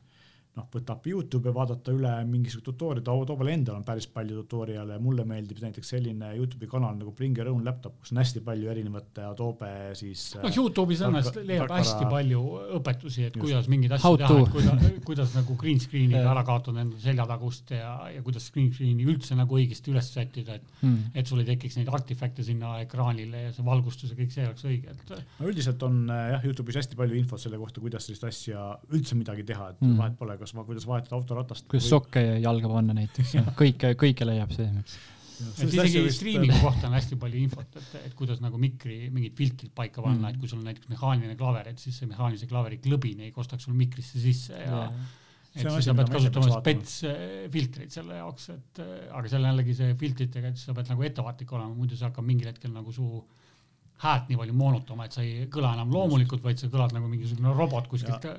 noh, võtab Youtube'i vaadata üle mingisuguse tutorial'i, Adobe'l endal on päris palju tutorial'e ja mulle meeldib näiteks selline Youtube'i kanal nagu Bring Your Own Laptop, kus on hästi palju erinevate Adobe siis. noh, Youtube'is ennast leiab tarkvara... hästi palju õpetusi, et Just. kuidas mingeid asju teha, et kuidas, kuidas nagu green screen'iga ära kaotada enda seljatagust ja, ja kuidas green screen'i üldse nagu õigesti üles sättida, et hmm., et sul ei tekiks neid artefakte sinna ekraanile ja see valgustus ja kõik see oleks õige, et. no üldiselt on jah, Youtube'is hästi palju infot selle kohta, kuidas sellist asja üldse midagi teha, et hmm. vahet pole, kas, kuidas vahetada autoratast. kuidas või... sokke jalga panna näiteks kõike, kõike leiab see. et isegi striimingu äh, kohta on hästi palju infot, et, et kuidas nagu mikri mingid filtrid paika panna mm., et kui sul on näiteks mehaaniline klaver, et siis see mehaanilise klaveri klõbin ei kostaks sul mikrisse sisse ja yeah. et siis sa pead kasutama spets filtreid selle jaoks, et aga seal jällegi see filtritega, et sa pead nagu ettevaatlik olema, muidu see hakkab mingil hetkel nagu su häält nii palju moonutama, et sa ei kõla enam loomulikult, vaid sa kõlad nagu mingisugune robot kuskilt ja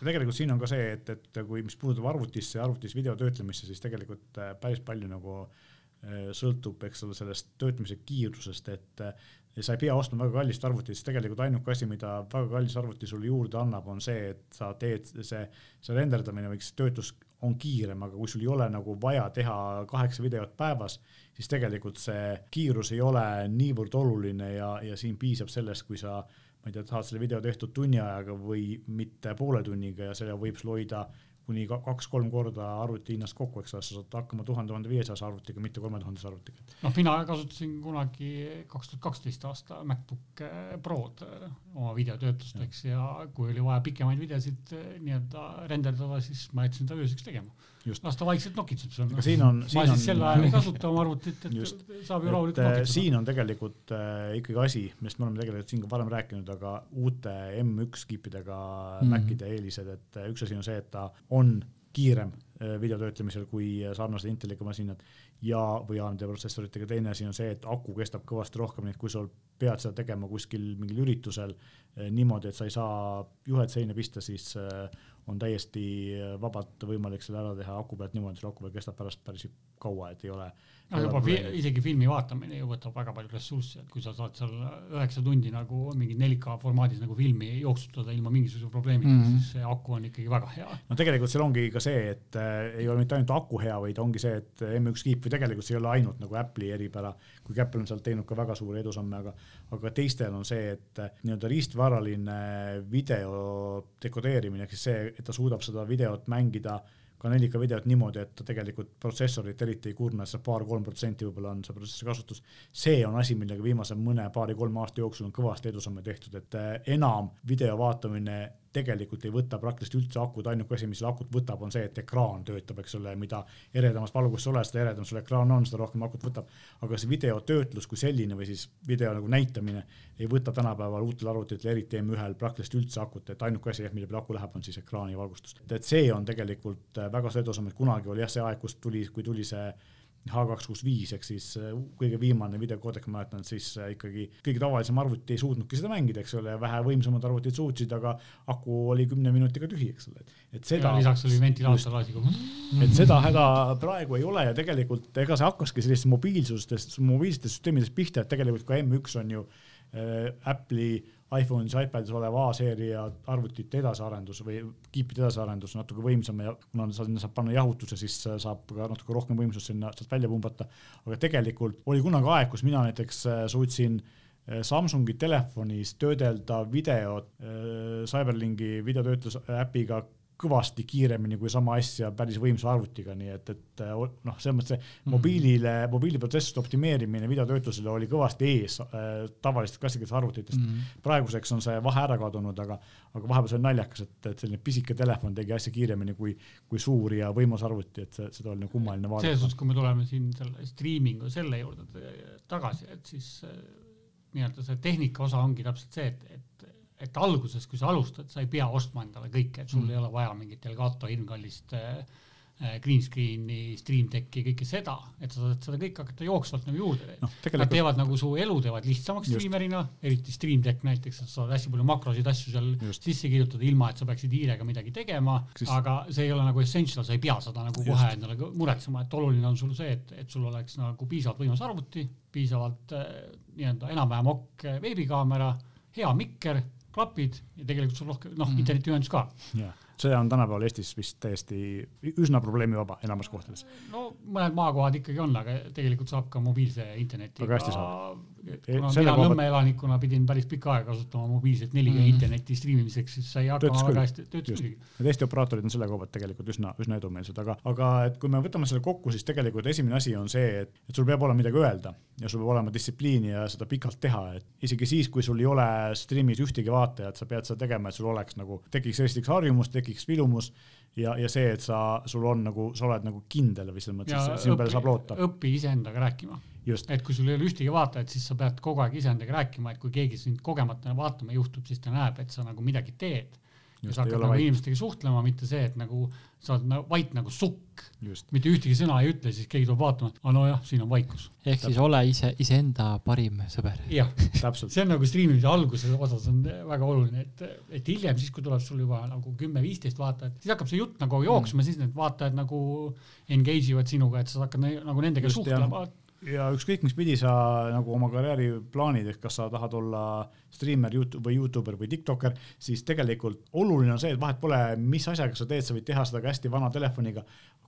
ja tegelikult siin on ka see, et, et kui, mis puudutab arvutisse, arvutis video töötlemisse, siis tegelikult äh, päris palju nagu äh, sõltub, eks ole, sellest töötlemise kiirusest, et äh, sa ei pea ostma väga kallist arvutit, sest tegelikult ainuke asi, mida väga kallis arvuti sulle juurde annab, on see, et sa teed see, see renderdamine või see töötlus on kiirem, aga kui sul ei ole nagu vaja teha kaheksa videot päevas, siis tegelikult see kiirus ei ole niivõrd oluline ja, ja siin piisab sellest, kui sa äh, ma ei tea, tahad selle video tehtud tunni ajaga või mitte poole tunniga ja selle võib sul hoida kuni kaks-kolm korda arvuti hinnast kokku, eks ole, sa saad hakkama tuhande, tuhande viiesajase arvutiga, mitte kolme tuhandese arvutiga. noh, mina kasutasin kunagi kaks tuhat kaksteist aasta MacBook Prod äh, oma videotöötlusteks ja. ja kui oli vaja pikemaid videosid äh, nii-öelda renderdada, siis ma jätsin ta ööseks tegema las ta vaikselt nokitseb seal. siin on. ma siis sel ajal ei kasuta oma arvutit, et just, saab ju rahulikult äh, nokitada. siin on tegelikult äh, ikkagi asi, millest me oleme tegelikult siin ka varem rääkinud, aga uute M1 kiipidega mm. Macide eelised, et äh, üks asi on see, et ta on kiirem äh, video töötlemisel kui sarnased Inteliga masinad ja, või AMD protsessoritega, teine asi on see, et aku kestab kõvasti rohkem, nii et kui sul pead seda tegema kuskil mingil üritusel niimoodi, et sa ei saa juhet seina pista, siis on täiesti vabalt võimalik selle ära teha aku pealt niimoodi, et see aku peal kestab pärast päris kaua, et ei ole. No juba fi isegi filmi vaatamine ju võtab väga palju ressurssi, et kui sa saad seal üheksa tundi nagu mingi 4K formaadis nagu filmi jooksutada ilma mingisuguse probleemita mm, -hmm. siis see aku on ikkagi väga hea. no tegelikult seal ongi ka see, et äh, ei ole mitte ainult aku hea, vaid ongi see, et M1 kiip või tegelikult see ei ole ainult nagu Apple'i eripära, kuigi Apple on sealt teinud ka väga suuri edusamme, aga, aga teistel on see, et äh, nii-öelda riistvaraline video dekodeerimine ehk siis see, et ta suudab seda videot mängida ka 4K videot niimoodi, et tegelikult protsessorit eriti ei kurna, see paar-kolm protsenti võib-olla on see protsessori kasutus. see on asi, millega viimase mõne paari-kolme aasta jooksul on kõvasti edusamme tehtud, et eh, enam video vaatamine tegelikult ei võta praktiliselt üldse akut, ainuke asi, mis selle akut võtab, on see, et ekraan töötab, eks ole, mida eredamas valgus sa oled, seda eredam sul ekraan on, seda rohkem akut võtab. aga see videotöötlus kui selline või siis video nagu näitamine ei võta tänapäeval uutel arvutitel, eriti M1-l praktiliselt üldse akut, et ainuke asi, mille peale aku läheb, on siis ekraani valgustus. et see on tegelikult väga sõidusamm, et kunagi oli jah see aeg, kus tuli, kui tuli see H265 ehk siis äh, kõige viimane videokoodek, ma mäletan, siis äh, ikkagi kõige tavalisem arvuti ei suutnudki seda mängida, eks ole, vähe võimsamad arvutid suutsid, aga aku oli kümne minutiga tühi, eks ole, et seda. lisaks oli ventilaator laasiga. et seda häda praegu ei ole ja tegelikult ega see hakkaski sellistest mobiilsustest, mobiilsetest süsteemidest pihta, et tegelikult ka M1 on ju äh, Apple'i iPhone'is, iPadis olev A-seeria arvutite edasiarendus või kiipide edasiarendus natuke võimsam ja kuna sinna saab panna jahutuse, siis saab ka natuke rohkem võimsust sinna sealt välja pumbata. aga tegelikult oli kunagi aeg, kus mina näiteks äh, suutsin äh, Samsungi telefonis töödelda videot äh, Cyberlinki videotöötluse äpiga kõvasti kiiremini kui sama asja päris võimsa arvutiga, nii et, et noh, selles mõttes see mm. mobiilile, mobiiliprotsesside optimeerimine videotöötlusele oli kõvasti ees äh, tavalistest klassikalisest arvutitest mm. -hmm. praeguseks on see vahe ära kadunud, aga, aga vahepeal see on naljakas, et, et selline pisike telefon tegi asja kiiremini kui, kui suur ja võimas arvuti, et see, seda oli nagu kummaline vaadata. selles suhtes, kui me tuleme siin selle striimingu selle juurde tagasi, et siis äh, nii-öelda see tehnika osa ongi täpselt see, et, et et alguses, kui sa alustad, sa ei pea ostma endale kõike, et sul mm. ei ole vaja mingit Elgato hirmkallist äh, äh, green screen'i, Stream Decki, kõike seda, et sa saad seda kõike hakata jooksvalt nagu juurde teha no,. Nad teevad nagu su elu teevad lihtsamaks striimerina, eriti Stream Deck näiteks, sa saad hästi palju makrosid, asju seal Just. sisse kirjutada, ilma et sa peaksid hiirega midagi tegema aga see ei ole nagu essential, sa ei pea seda nagu Just. kohe endale muretsema, et oluline on sul see, et, et sul oleks nagu piisavalt võimas arvuti, piisavalt äh, nii-öelda enam-vähem ok veebikaamera, hea mikker klapid ja tegelikult sul rohkem, noh mm., internetiühendus ka yeah see on tänapäeval Eestis vist täiesti üsna probleemivaba enamus kohtades. no mõned maakohad ikkagi on, aga tegelikult saab ka mobiilse internetiga. Kuna mina Nõmme elanikuna pidin päris pikka aega kasutama mobiilset 4G mm. interneti striimimiseks, siis sai hakkama väga hästi, töötas muidugi. Need Eesti operaatorid on selle koha pealt tegelikult üsna, üsna edumeelsed, aga, aga et kui me võtame selle kokku, siis tegelikult esimene asi on see, et, et sul peab olema midagi öelda ja sul peab olema distsipliini ja seda pikalt teha, et isegi siis, kui sul ei ole striimis ühtegi vaatajat, sa pead seda tegema, et sul oleks nagu, tekiks esiteks harjumus, tekiks vilumus ja, ja see, et sa, sul on nagu, sa oled nagu kindel või selles mõttes, et sinu peale saab loota. õpi iseendaga rääkima. Et kui sul ei ole ühtegi vaatajat, siis sa pead kogu aeg iseendaga rääkima, et kui keegi sind kogemata vaatama juhtub, siis ta näeb, et sa nagu midagi teed ja sa hakkad nagu vait. inimestega suhtlema, mitte see, et nagu sa oled nagu vait nagu sukk. mitte ühtegi sõna ei ütle, siis keegi tuleb vaatama, et aa nojah, siin on vaikus. ehk siis ole ise, iseenda parim sõber. jah, see on nagu striimimise alguse osas on väga oluline, et, et hiljem siis, kui tuleb sul juba nagu kümme-viisteist vaatajat, siis hakkab see jutt nagu jooksma mm., siis need vaatajad nagu engage ivad sinuga, et sa hakkad nagu nendega Just, suhtlema ja ükskõik, mis pidi sa nagu oma karjääri plaanid, et kas sa tahad olla striimer YouTube või Youtuber või Tiktoker, siis tegelikult oluline on see, et vahet pole, mis asjaga sa teed, sa võid teha seda ka hästi vana telefoniga.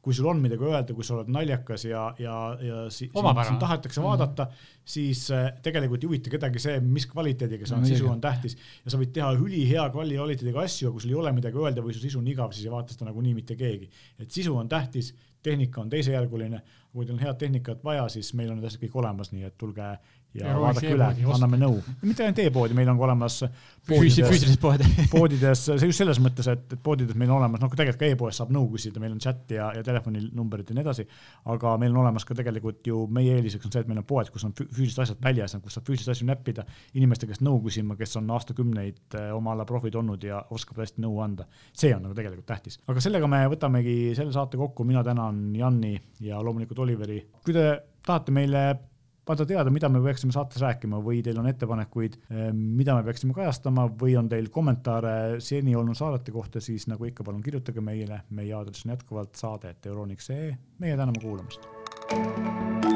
kui sul on midagi öelda, kui sa oled naljakas ja, ja, ja si sind tahetakse mm. vaadata, siis äh, tegelikult ei huvita kedagi see, mis kvaliteediga see on no,, sisu on tähtis. ja sa võid teha ülihea kvaliteediga asju, aga kui sul ei ole midagi öelda või su sisu on igav, siis ei vaata seda nagunii mitte keegi. et sisu on tähtis, tehnika on teisejärguline kui teil on head tehnikat vaja, siis meil on asjad kõik olemas, nii et tulge ja, ja vaadake üle, anname nõu. mitte ainult e-poodi, meil on ka olemas füüsilised poodi *laughs* poodides, see just selles mõttes, et, et poodides meil on olemas, noh, tegelikult ka e-poes saab nõu küsida, meil on chat ja, ja telefoninumbrid ja nii edasi. aga meil on olemas ka tegelikult ju meie eeliseks on see, et meil on poed, kus on füüsilised asjad väljas, kus saab füüsilisi asju näppida, inimeste käest nõu küsima, kes on aastakümneid eh, oma ala profid olnud ja oskavad hästi nõu anda. see on nagu tegelikult tähtis, aga sellega me võtamegi selle saate kokku, mina tänan Janni ja loomulikult Oliveri. kui te tahate meile anda teada, mida me peaksime saates rääkima. Või teil on ettepanekuid, eh, mida me peaksime kajastama või on teil kommentaare seni olnud saadete kohta, siis nagu ikka, palun kirjutage meile, meie aadress on jätkuvalt saade.euroniks.ee, meie täname kuulamast.